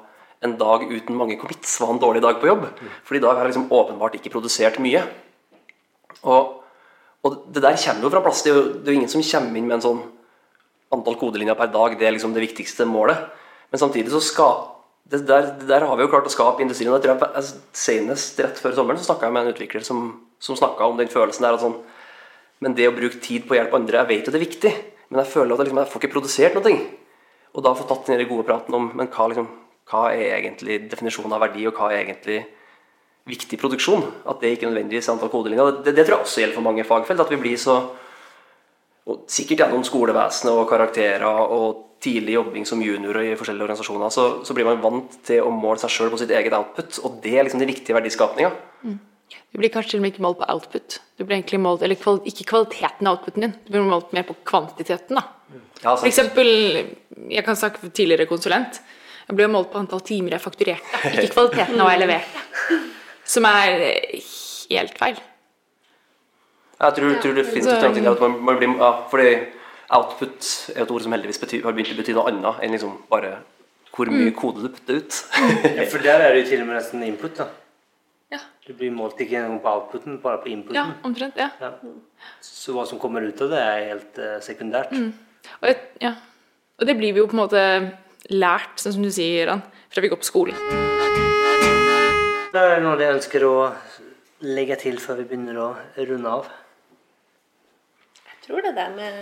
C: en dag uten mange commits var en dårlig dag på jobb. Mm. For i dag har jeg liksom åpenbart ikke produsert mye. Og og det der kommer jo fra plass. Det er jo, det er jo ingen som kommer inn med en sånn antall kodelinjer per dag. Det er liksom det viktigste målet. Men samtidig så skal det der, det der har vi jo klart å skape industrien. Jeg tror jeg, Senest rett før sommeren så snakka jeg med en utvikler som, som snakka om den følelsen der. Sånn, men det å bruke tid på å hjelpe andre Jeg vet jo det er viktig, men jeg føler at jeg, liksom, jeg får ikke produsert noe. Og da få tatt den gode praten om men hva, liksom, hva er egentlig definisjonen av verdi, og hva er egentlig viktig produksjon. At det ikke nødvendigvis er antall kodelinjer. Det, det, tror jeg også gjelder for mange fagfelt. At vi blir så og Sikkert gjennom skolevesenet og karakterer og tidlig jobbing som junior i forskjellige organisasjoner, så, så blir man vant til å måle seg sjøl på sitt eget output. Og det er liksom den viktige verdiskapinga. Mm.
D: Du blir kanskje ikke målt på output. Du blir egentlig målt, eller kval, ikke kvaliteten av outputen din, du blir målt mer på kvantiteten. da. Ja, for eksempel, jeg kan snakke for tidligere konsulent. Jeg ble målt på antall timer jeg fakturerte, ikke kvaliteten av hva jeg leverte. Som er helt feil.
C: Jeg tror, tror det finnes så, ting at man, man blir, ja, fordi output er et ord som heldigvis betyr, har begynt å bety noe annet enn liksom bare hvor mye mm. kode du putter ut.
A: ja, for der er det jo til og med nesten input. da. Ja. Du blir målt ikke engang på outputen, bare på inputen.
D: Ja, omtrent, ja. ja.
A: Så hva som kommer ut av det, er helt uh, sekundært. Mm.
D: Og, et, ja. og det blir vi jo på en måte lært, sånn som du sier, Ran, fra vi går på skolen.
A: Det er noe de ønsker å legge til før vi begynner å runde av?
B: Jeg tror det der med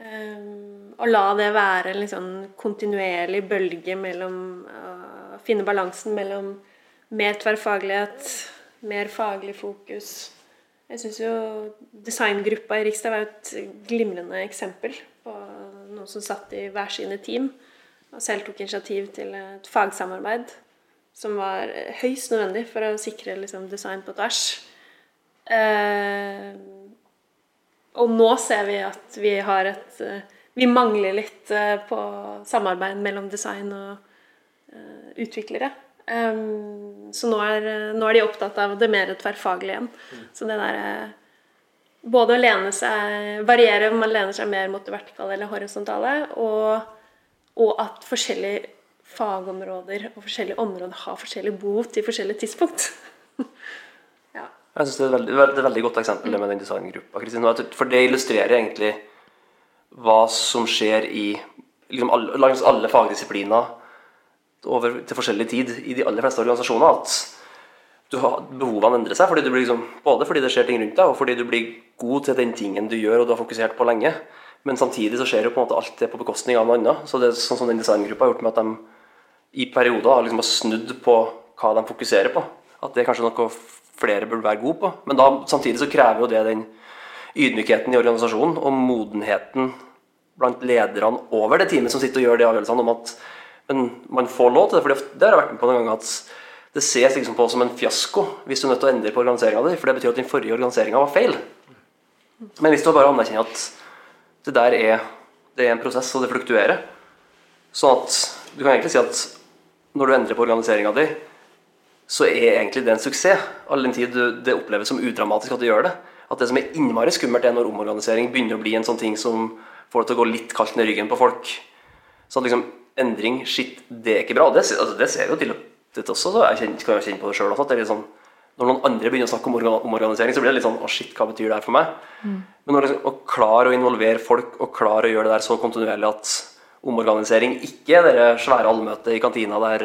B: um, å la det være en liksom kontinuerlig bølge mellom å Finne balansen mellom mer tverrfaglighet, mer faglig fokus. Jeg syns jo designgruppa i Rikstad var et glimrende eksempel på noen som satt i hver sine team og selv tok initiativ til et fagsamarbeid som var høyst nødvendig for å sikre liksom, design på tvers. Eh, og nå ser vi at vi har et eh, Vi mangler litt eh, på samarbeid mellom design og eh, utviklere. Um, så nå er, nå er, de opptatt av det mer tverrfaglige igjen. Mm. Så det der Både å lene seg Variere om man lener seg mer mot det vertikale eller horisontale, og, og at forskjellige fagområder og forskjellige områder har forskjellige behov til forskjellige tidspunkt.
C: ja. Jeg synes det er et veldig, veldig, veldig godt eksempel det med den designgruppa. For det illustrerer egentlig hva som skjer i liksom alle, langs alle fagdisipliner over til forskjellig tid i de aller fleste organisasjoner. At har, behovene endrer seg fordi liksom, både fordi det skjer ting rundt deg, og fordi du blir god til den tingen du gjør og du har fokusert på lenge. Men samtidig så skjer jo på en måte alt det på bekostning av noe annet. Så det er sånn som den designgruppa har gjort med at de i perioder har liksom snudd på hva de fokuserer på. At det er kanskje noe flere burde være gode på. Men da, samtidig så krever jo det den ydmykheten i organisasjonen og modenheten blant lederne over det teamet som sitter og gjør de avgjørelsene om at men man får lov til det. For det har jeg vært med på noen ganger at det ses liksom på som en fiasko hvis du er nødt til å endre på organiseringa di, for det betyr at den forrige organiseringa var feil. Men hvis du bare anerkjenner at det der er, det er en prosess, og det fluktuerer Sånn at du kan egentlig si at når du endrer på organiseringa di, så er egentlig det en suksess, all den tid det oppleves som udramatisk at du gjør det. At det som er innmari skummelt, er når omorganisering begynner å bli en sånn ting som får det til å gå litt kaldt ned ryggen på folk. Så at liksom endring, shit, det er ikke bra. Det, altså, det ser vi jo til dette også, så jeg kjenner, kan jo kjenne på det sjøl også. at det er litt sånn når noen andre begynner å snakke om omorganisering, så blir det litt sånn Å, shit, hva betyr det her for meg? Mm. Men når liksom, å klare å involvere folk og klare å gjøre det der så kontinuerlig at omorganisering ikke er det svære allmøtet i kantina der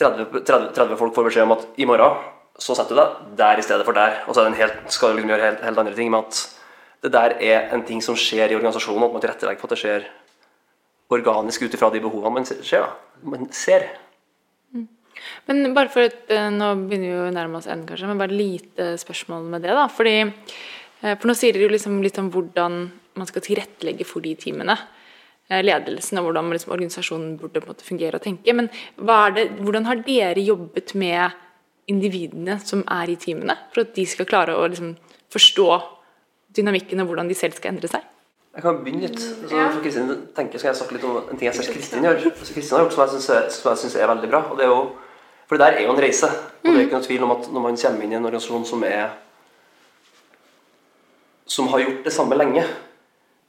C: 30, 30, 30, folk får beskjed om at i morgen så setter du deg der i stedet for der, og så helt, skal du liksom gjøre helt, helt, andre ting. Men at det der er en ting som skjer i organisasjonen, at man tilrettelegger for at det skjer organisk ut ifra de behovene man ser. Man ser.
D: Mm. Men bare for et, eh, Nå begynner vi å nærme oss enden, kanskje, men bare lite spørsmål med det. da, fordi eh, For nå sier dere jo liksom litt om hvordan man skal tilrettelegge for de teamene. Eh, ledelsen og hvordan liksom, organisasjonen burde måte, fungere og tenke. Men det, hvordan har dere jobbet med individene som er i teamene, for at de skal klare å liksom, forstå dynamikken og hvordan de selv skal endre seg?
C: Jeg kan begynne litt. Så ja. for Kristin tenker, skal jeg snakke litt om en ting jeg ser Kristin gjør. Altså, Kristin har gjort som jeg syns er veldig bra. og det er jo for det der er jo en reise. Og det er ikke noe tvil om at når man kommer inn i en organisasjon som er som har gjort det samme lenge,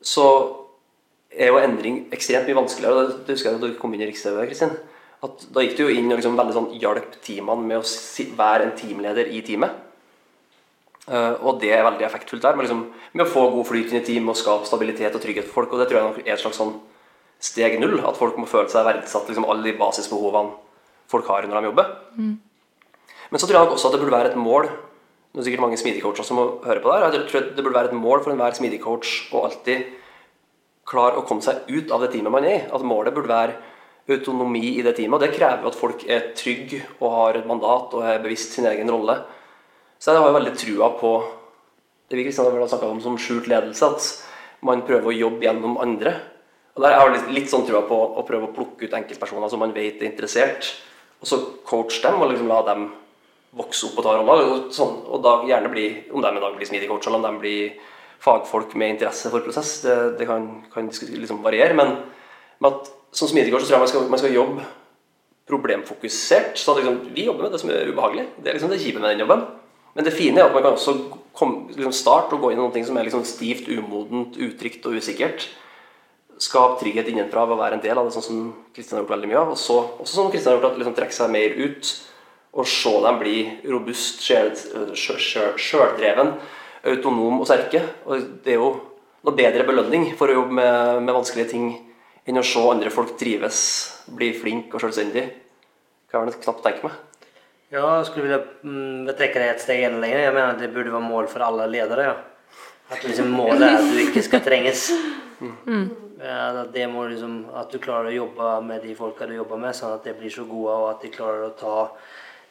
C: så er jo endring ekstremt mye vanskeligere. Det husker jeg da du kom inn i Riks-TV, Kristin. At da gikk du jo inn og liksom veldig sånn hjalp teamene med å være en teamleder i teamet. Uh, og det er veldig effektfullt der, med, liksom, med å få god flyt inn i team og skape stabilitet og trygghet for folk. Og det tror jeg er et slags sånn steg null. At folk må føle seg verdsatt, liksom alle de basisbehovene folk har når de jobber. Mm. Men så tror jeg også at det burde være et mål Det er sikkert mange smidig-coacher som må høre på der. Jeg tror det burde være et mål for enhver smidig-coach å alltid klare å komme seg ut av det teamet man er i. At målet burde være autonomi i det teamet. Og det krever at folk er trygge og har et mandat og er bevisst sin egen rolle. Så jeg har jo veldig trua på det vi Kristian har snakka om som skjult ledelse. At man prøver å jobbe gjennom andre. Og der har jeg litt sånn trua på å prøve å plukke ut enkeltpersoner som man vet er interessert, og så coache dem og liksom la dem vokse opp og ta roller. Og, sånn, og da gjerne bli, om de en dag blir smidig coach, eller om de blir fagfolk med interesse for prosess, det, det kan, kan liksom variere. Men at som smidigår så tror jeg man skal, man skal jobbe problemfokusert. så liksom, Vi jobber med det som er ubehagelig. Det er liksom det kjipe med den jobben. Men det fine er at man kan også kom, liksom starte og gå inn i noe som er liksom stivt, umodent, utrygt og usikkert. Skape trygghet innenfra ved å være en del av det, sånn som Kristian har gjort veldig mye av. Og så, også som Kristian har gjort, at liksom trekke seg mer ut og se dem bli robust, sjøldreven, autonom og sterke. Og det er jo noe bedre belønning for å jobbe med, med vanskelige ting enn å se andre folk trives, bli flink og selvstendig. Kan jeg knapt tenke meg.
A: Ja, jeg skulle vilja mm, trekke det et steg enda lenger. Jeg mener at det burde være mål for alle ledere. Ja. At liksom målet er at du ikke skal trenges. Mm. At, det må liksom, at du klarer å jobbe med de folka du jobber med, sånn at de blir så gode, og at de klarer å ta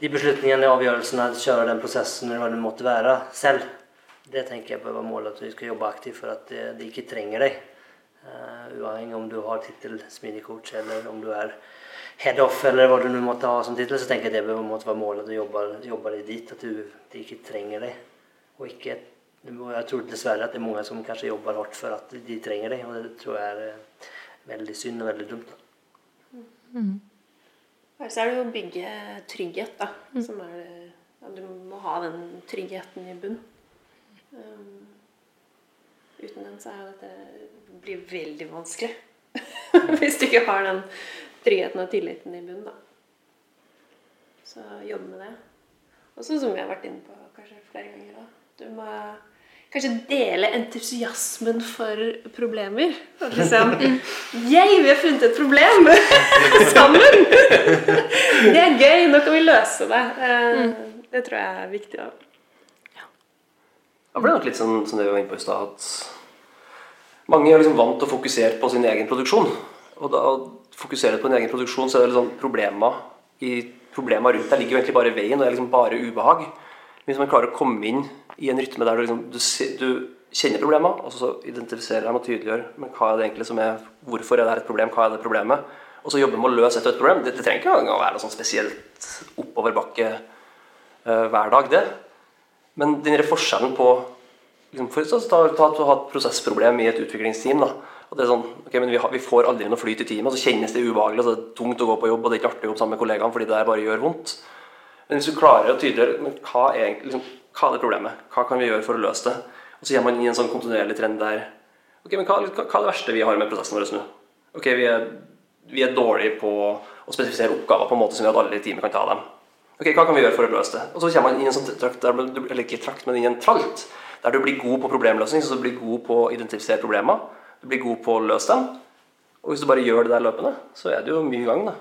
A: de beslutningene, avgjørelsene, kjøre den prosessen eller hva det måtte være, selv. Det tenker jeg bør være målet, at du skal jobbe aktivt for at de, de ikke trenger deg. Uh, uavhengig om du har tittel smidig coach eller om du er head off eller hva du nå måtte ha som tittel, så tenker jeg det bør måtte være målet at du jobber, jobber deg dit. At du, de ikke trenger deg. Og ikke Jeg tror dessverre at det er mange som kanskje jobber hardt for at de trenger deg, og det tror jeg er eh, veldig synd og veldig dumt.
B: Mm. Så er det jo å bygge trygghet, da. Mm. Som er ja, Du må ha den tryggheten i bunn. Um, uten den så er jo dette blir veldig vanskelig. Hvis du ikke har den tryggheten og tilliten i bunnen, da. Så jobb med det. Og så som vi har vært inne på kanskje flere ganger da. Du må kanskje dele entusiasmen for problemer. Og liksom Yay, vi har funnet et problem! Sammen! det er gøy! Nå kan vi løse det. Eh, mm. Det tror jeg er viktig. Da.
C: blir det nok litt sånn som det vi var inne på i stad, at mange er liksom vant til å fokusere på sin egen produksjon. Og da fokuserer du på din egen produksjon, så er det liksom problemer i problemene rundt deg ligger jo egentlig bare i veien, og det er liksom bare ubehag. Hvis man klarer å komme inn i en rytme der du, liksom, du, du kjenner problemer, og så identifiserer dem og tydeliggjør men hva er det egentlig som er, hvorfor er dette et problem, hva er det problemet, og så jobber med å løse et og et problem. Det, det trenger ikke å være noe sånn spesielt oppoverbakke uh, hver dag, det. Men denne forskjellen på liksom, for, så, ta, ta, ta, ha et prosessproblem i et utviklingsteam. Da. Og det er sånn, ok, men vi, har, vi får aldri noe flyt i teamet, og så kjennes det ubehagelig, og så er det tungt å gå på jobb, og det er ikke artig å jobbe sammen med kollegaene fordi det der bare gjør vondt. Men hvis du klarer å tydeliggjøre hva er, liksom, hva er det problemet, hva kan vi gjøre for å løse det, og så gjør man inn i en sånn kontinuerlig trend der ok, men hva hva er det verste vi har med prosessen vår nå? Ok, vi er, vi er dårlige på å spesifisere oppgaver på en måte som gjør at alle i teamet kan ta dem. Ok, Hva kan vi gjøre for å løse det? Og så kommer man inn i en sånn trakt, du- eller ikke trakt, men inn i en tralt, der du blir god på problemløsning, så du blir god på å identifisere problemer, du blir god på å løse dem, og hvis du bare gjør det der løpende, så er det jo mye i gang. da.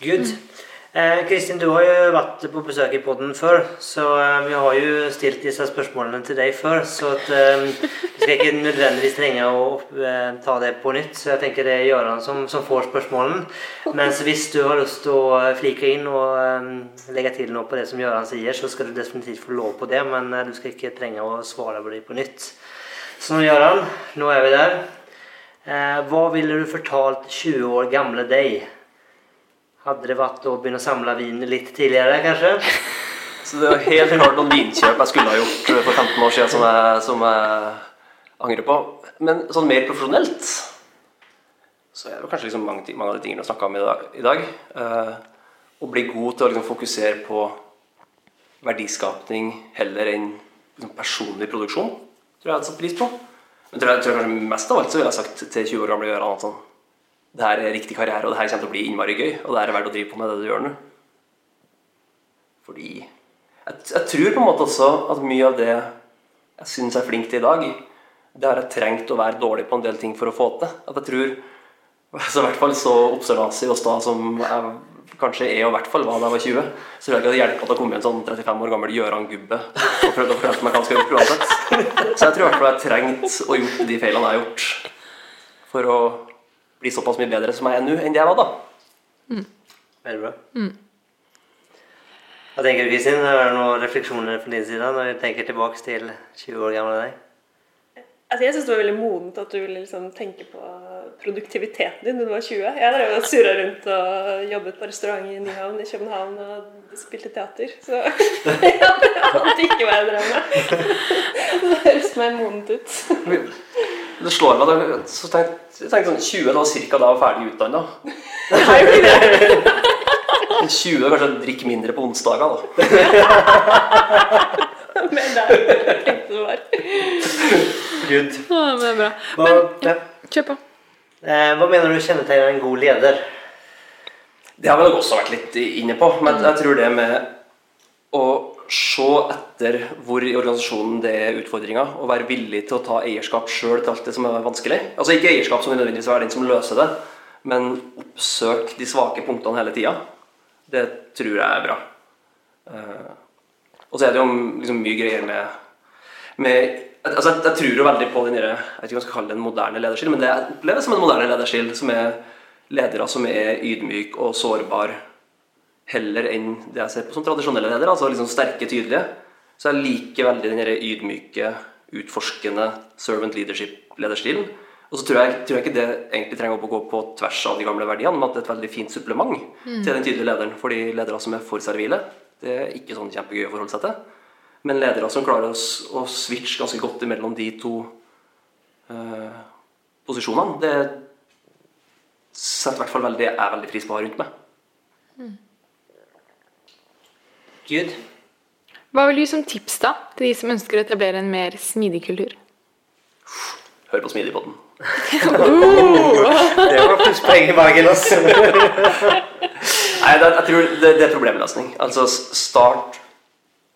A: Good. Eh, Kristin, du har jo vært på besøk i podden før, så eh, vi har jo stilt disse spørsmålene til deg før, så at, eh, vi skal ikke nødvendigvis trenge å eh, ta det på nytt. Så jeg tenker det er Gøran som, som får spørsmålene. Mens hvis du har lyst til å flike inn og legge til noe på det som Gøran sier, så skal du definitivt få lov på det, men du skal ikke trenge å svare på det på nytt. Så nå, Gøran, nå er vi der. Hva ville du fortalt 20 år gamle deg? Hadde det vært å begynne å samle vin litt tidligere, kanskje?
C: Så det er helt klart noen vinkjøp jeg skulle ha gjort for 15 år siden som jeg, som jeg angrer på. Men sånn mer profesjonelt så er det kanskje liksom mange, mange av de tingene vi har snakka om i dag. I dag. Eh, å bli god til å liksom fokusere på verdiskapning heller enn liksom personlig produksjon, tror jeg jeg hadde satt pris på. Men tror jeg, tror jeg kanskje mest av alt så ville jeg sagt til 20 år gamle Gøran sånn Det her er riktig karriere, og det her kommer til å bli innmari gøy, og det her er verdt å drive på med det du gjør nå. Fordi jeg, jeg tror på en måte også at mye av det jeg syns jeg er flink til i dag, det har jeg trengt å være dårlig på en del ting for å få til. At jeg tror altså i hvert fall så observasig og sta som jeg kanskje er, og i hvert fall var da jeg var 20, så tror jeg ikke det hjelper at det kom en sånn 35 år gammel Gøran Gubbe og prøvde å fortelle meg hva han skal gjøre uansett. Så jeg tror i hvert fall jeg har trengt å gjort de feilene jeg har gjort, for å bli såpass mye bedre som jeg er nå, enn det jeg var da.
A: Veldig bra. Hva tenker du, Kristin? Er det noen refleksjoner fra din side når du tenker tilbake til 20 år gamle deg?
B: Altså, jeg syns det var veldig modent at du ville liksom tenke på produktiviteten din da du var 20. Jeg drev og surra rundt og jobbet på restaurant i Nyhavn i København og spilte teater. Så jeg ante ikke hva jeg drev med. Det høres mer modent ut.
C: Det slår meg, da, så tenkte, jeg tenkte sånn 20 da, cirka da ferdig utdanna.
B: Har jo ikke det.
C: 20 er kanskje drikk mindre på onsdager, da.
B: Men det er jeg tenkte det var.
A: Good.
D: Ja, men det er bra.
A: Hva, ja.
D: Kjør på.
A: eh, hva mener du kjennetegner en god leder?
C: Det har vi nok også vært litt inne på, men jeg tror det med å se etter hvor i organisasjonen det er utfordringer, og være villig til å ta eierskap sjøl til alt det som er vanskelig. Altså ikke eierskap som nødvendigvis er den som løser det, men oppsøk de svake punktene hele tida. Det tror jeg er bra. Eh, og så er det jo liksom mye greier med, med altså jeg, jeg tror jo veldig på den jeg vet ikke om jeg skal kalle det en moderne lederstil, men det jeg opplever som en moderne lederstil, som er ledere som er ydmyk og sårbar heller enn det jeg ser på som tradisjonelle ledere, altså liksom sterke, tydelige. Så jeg liker veldig den ydmyke, utforskende servant leadership-lederstilen. Og så tror jeg, tror jeg ikke det egentlig trenger å gå på tvers av de gamle verdiene, men at det er et veldig fint supplement til den tydelige lederen. For de ledere som er for servile, det er ikke sånn kjempegøy å forholde seg til. Men ledere som klarer å, å switche ganske godt imellom de to eh, posisjonene, det setter i hvert fall veldig, er veldig pris på å ha rundt meg.
A: Good.
D: Hva vil du gi som tips da, til de som ønsker å etablere en mer smidig kultur?
C: Hør på Smidigpodden.
A: Det var plusspoeng i magen. Altså.
C: Nei, det, jeg tror det, det er problemløsning. Altså start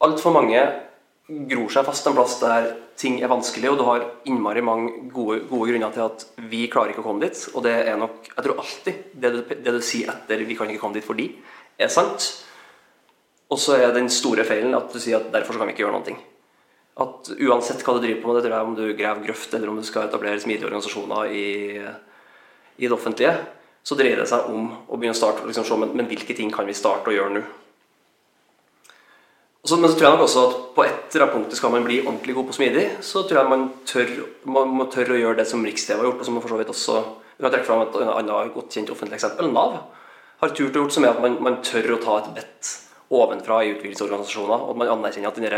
C: Altfor mange gror seg fast en plass der ting er vanskelig, og du har innmari mange gode, gode grunner til at vi klarer ikke å komme dit. Og det er nok Jeg tror alltid det du, det du sier etter 'vi kan ikke komme dit fordi', er sant. Og så er den store feilen at du sier at 'derfor kan vi ikke gjøre noen ting'. At uansett hva du driver på med, det om du graver grøft eller om du skal etablere smidige organisasjoner i, i det offentlige, så dreier det seg om å begynne å starte liksom, se, men, men hvilke ting kan vi starte å gjøre nå. Så, men så tror jeg nok også at på et eller annet punkt skal man bli ordentlig god på smidig, så tror jeg man tør, man må tørre å gjøre det som Riks-TV har gjort, og som for så vidt også Vi kan trekke fram et annet godt kjent offentlig eksempel, Nav, har turt å gjort, som er at man, man tør å ta et bedt ovenfra i utviklingsorganisasjoner, og at man anerkjenner at den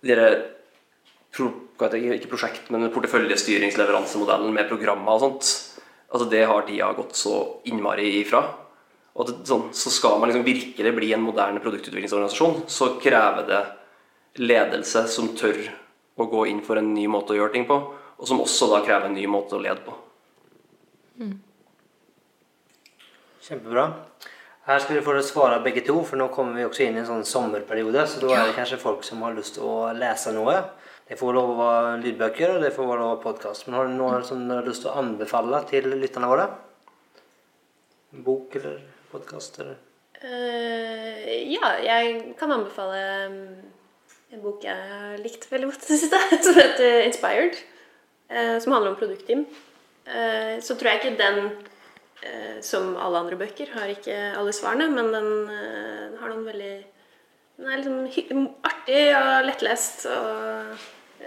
C: denne pro, ikke prosjekt, men porteføljestyringsleveransemodellen med programmer og sånt, altså det har tida gått så innmari ifra. Og det, sånn, så skal man liksom virkelig bli en moderne produktutviklingsorganisasjon, så krever det ledelse som tør å gå inn for en ny måte å gjøre ting på, og som også da krever en ny måte å lede på.
A: Kjempebra. Her skal vi få svare begge to, for nå kommer vi også inn i en sånn sommerperiode. Så da er det kanskje folk som har lyst til å lese noe. Det får lov å være lydbøker, og det får lov å være podkast. Men har du noe som du har lyst til å anbefale til lytterne våre? Bok eller podkast? Eller?
B: Uh, ja, jeg kan anbefale um, en bok jeg har likt veldig godt i det siste, som heter 'Inspired'. eh, som handler om produktteam. Eh, så tror jeg ikke den, som alle andre bøker, har ikke alle svarene, men den den har noen veldig Den er liksom hy artig og lettlest og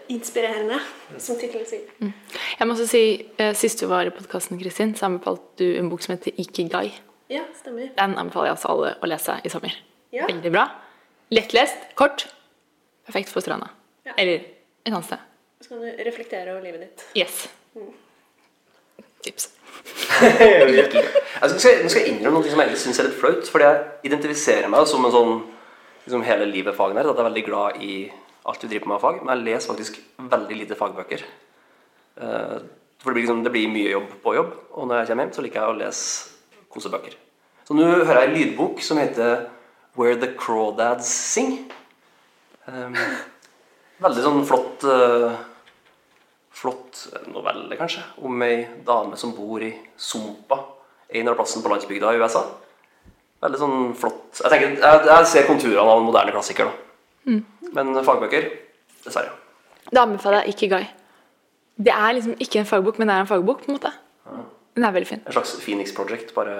B: inspirerende, som tittelen sier.
D: Jeg må også si, eh, Sist du var i podkasten, Kristin, så anbefalte du en bok som heter Ikigai.
B: Ja, stemmer.
D: Den anbefaler jeg også alle å lese i sommer.
B: Ja.
D: Veldig bra. Lettlest, kort. Perfekt for stranda.
B: Ja.
D: Eller et annet sted.
B: Så kan du reflektere over livet ditt.
D: Yes. Tips.
C: Jeg skal, nå skal jeg innrømme noe som jeg egentlig syns er litt flaut. Fordi jeg identifiserer meg som en sånn liksom hele livet-fagen her. At jeg er veldig glad i alt du driver med av fag. Men jeg leser faktisk veldig lite fagbøker. Eh, For det blir, liksom, det blir mye jobb på jobb. Og når jeg kommer hjem, så liker jeg å lese kosebøker. Så nå hører jeg en lydbok som heter Where the Crawdads Sing. Um, veldig sånn flott eh, Flott novelle, kanskje, om ei dame som bor i Sumpa, en av plassen på landsbygda i USA. Veldig sånn flott Jeg, tenker, jeg, jeg ser konturene av en moderne klassiker, da. Men fagbøker dessverre.
D: Da anbefaler jeg Ikigai. Det er liksom ikke en fagbok, men det er en fagbok. på en måte. Den er veldig fin.
C: En slags Phoenix Project, bare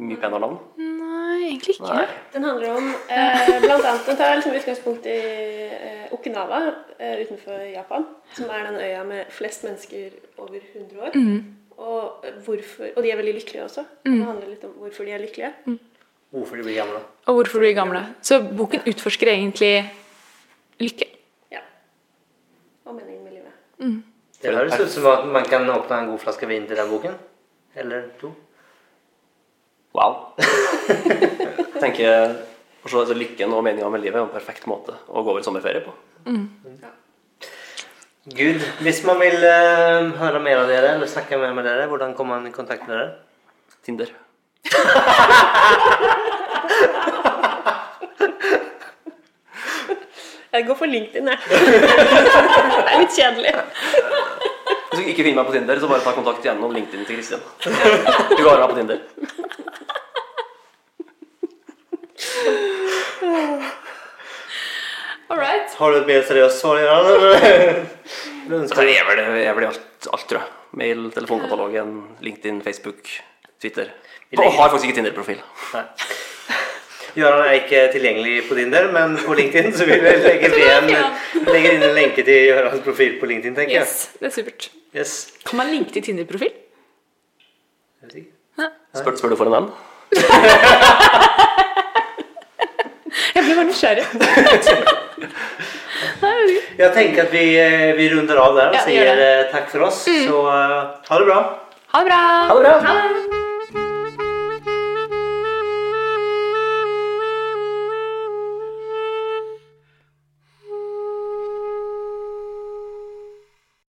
C: mye penere navn.
D: Nei, egentlig ikke.
C: Nei.
B: Den handler om eh, blant annet, Den tar liksom utgangspunkt i eh, Okinawa eh, utenfor Japan. Som er den øya med flest mennesker over 100 år. Og, hvorfor, og de er veldig lykkelige også. Det handler litt om hvorfor de er lykkelige.
A: Hvorfor de blir gamle.
D: Og hvorfor de blir gamle. Så boken utforsker egentlig lykke.
B: Ja. Og meningen med livet.
A: Det høres ut som at man kan åpne en god flaske vin til den boken. Eller to.
C: Wow. Jeg tenker å se altså, Lykken og meninga med livet er en perfekt måte å gå over sommerferie på.
A: Gud, hvis man vil uh, høre mer av dere eller snakke mer med dere, hvordan kommer man i kontakt med dere?
C: Tinder.
B: Jeg går for LinkedIn, jeg. det er litt kjedelig.
C: Hvis du ikke finner meg på Tinder, så bare ta kontakt gjennom LinkedIn til Kristian. Du har meg på Tinder.
D: All right.
A: Har du et mer seriøst svar, Göran?
C: Nei, jeg blir alt, alt, tror jeg. Mail, telefonkatalogen, LinkedIn, Facebook, Twitter. Og har faktisk ikke Tinder-profil.
A: Gøran er ikke tilgjengelig på Tinder, men på LinkedIn så vil vi legge, en, legge inn en lenke til Gørans profil på LinkedIn, tenker jeg.
D: Yes, det er supert.
A: Yes.
D: Kan man linke til Tinder-profil?
A: Jeg.
C: Spør, spør du for en venn?
D: Jeg blir bare nysgjerrig. Jeg
A: tenker at vi, eh, vi runder av der og
D: Ja,
A: sier eh, takk for oss. Så eh, ha det bra.
D: Ha det bra.
C: Ha det bra!
D: Ha det.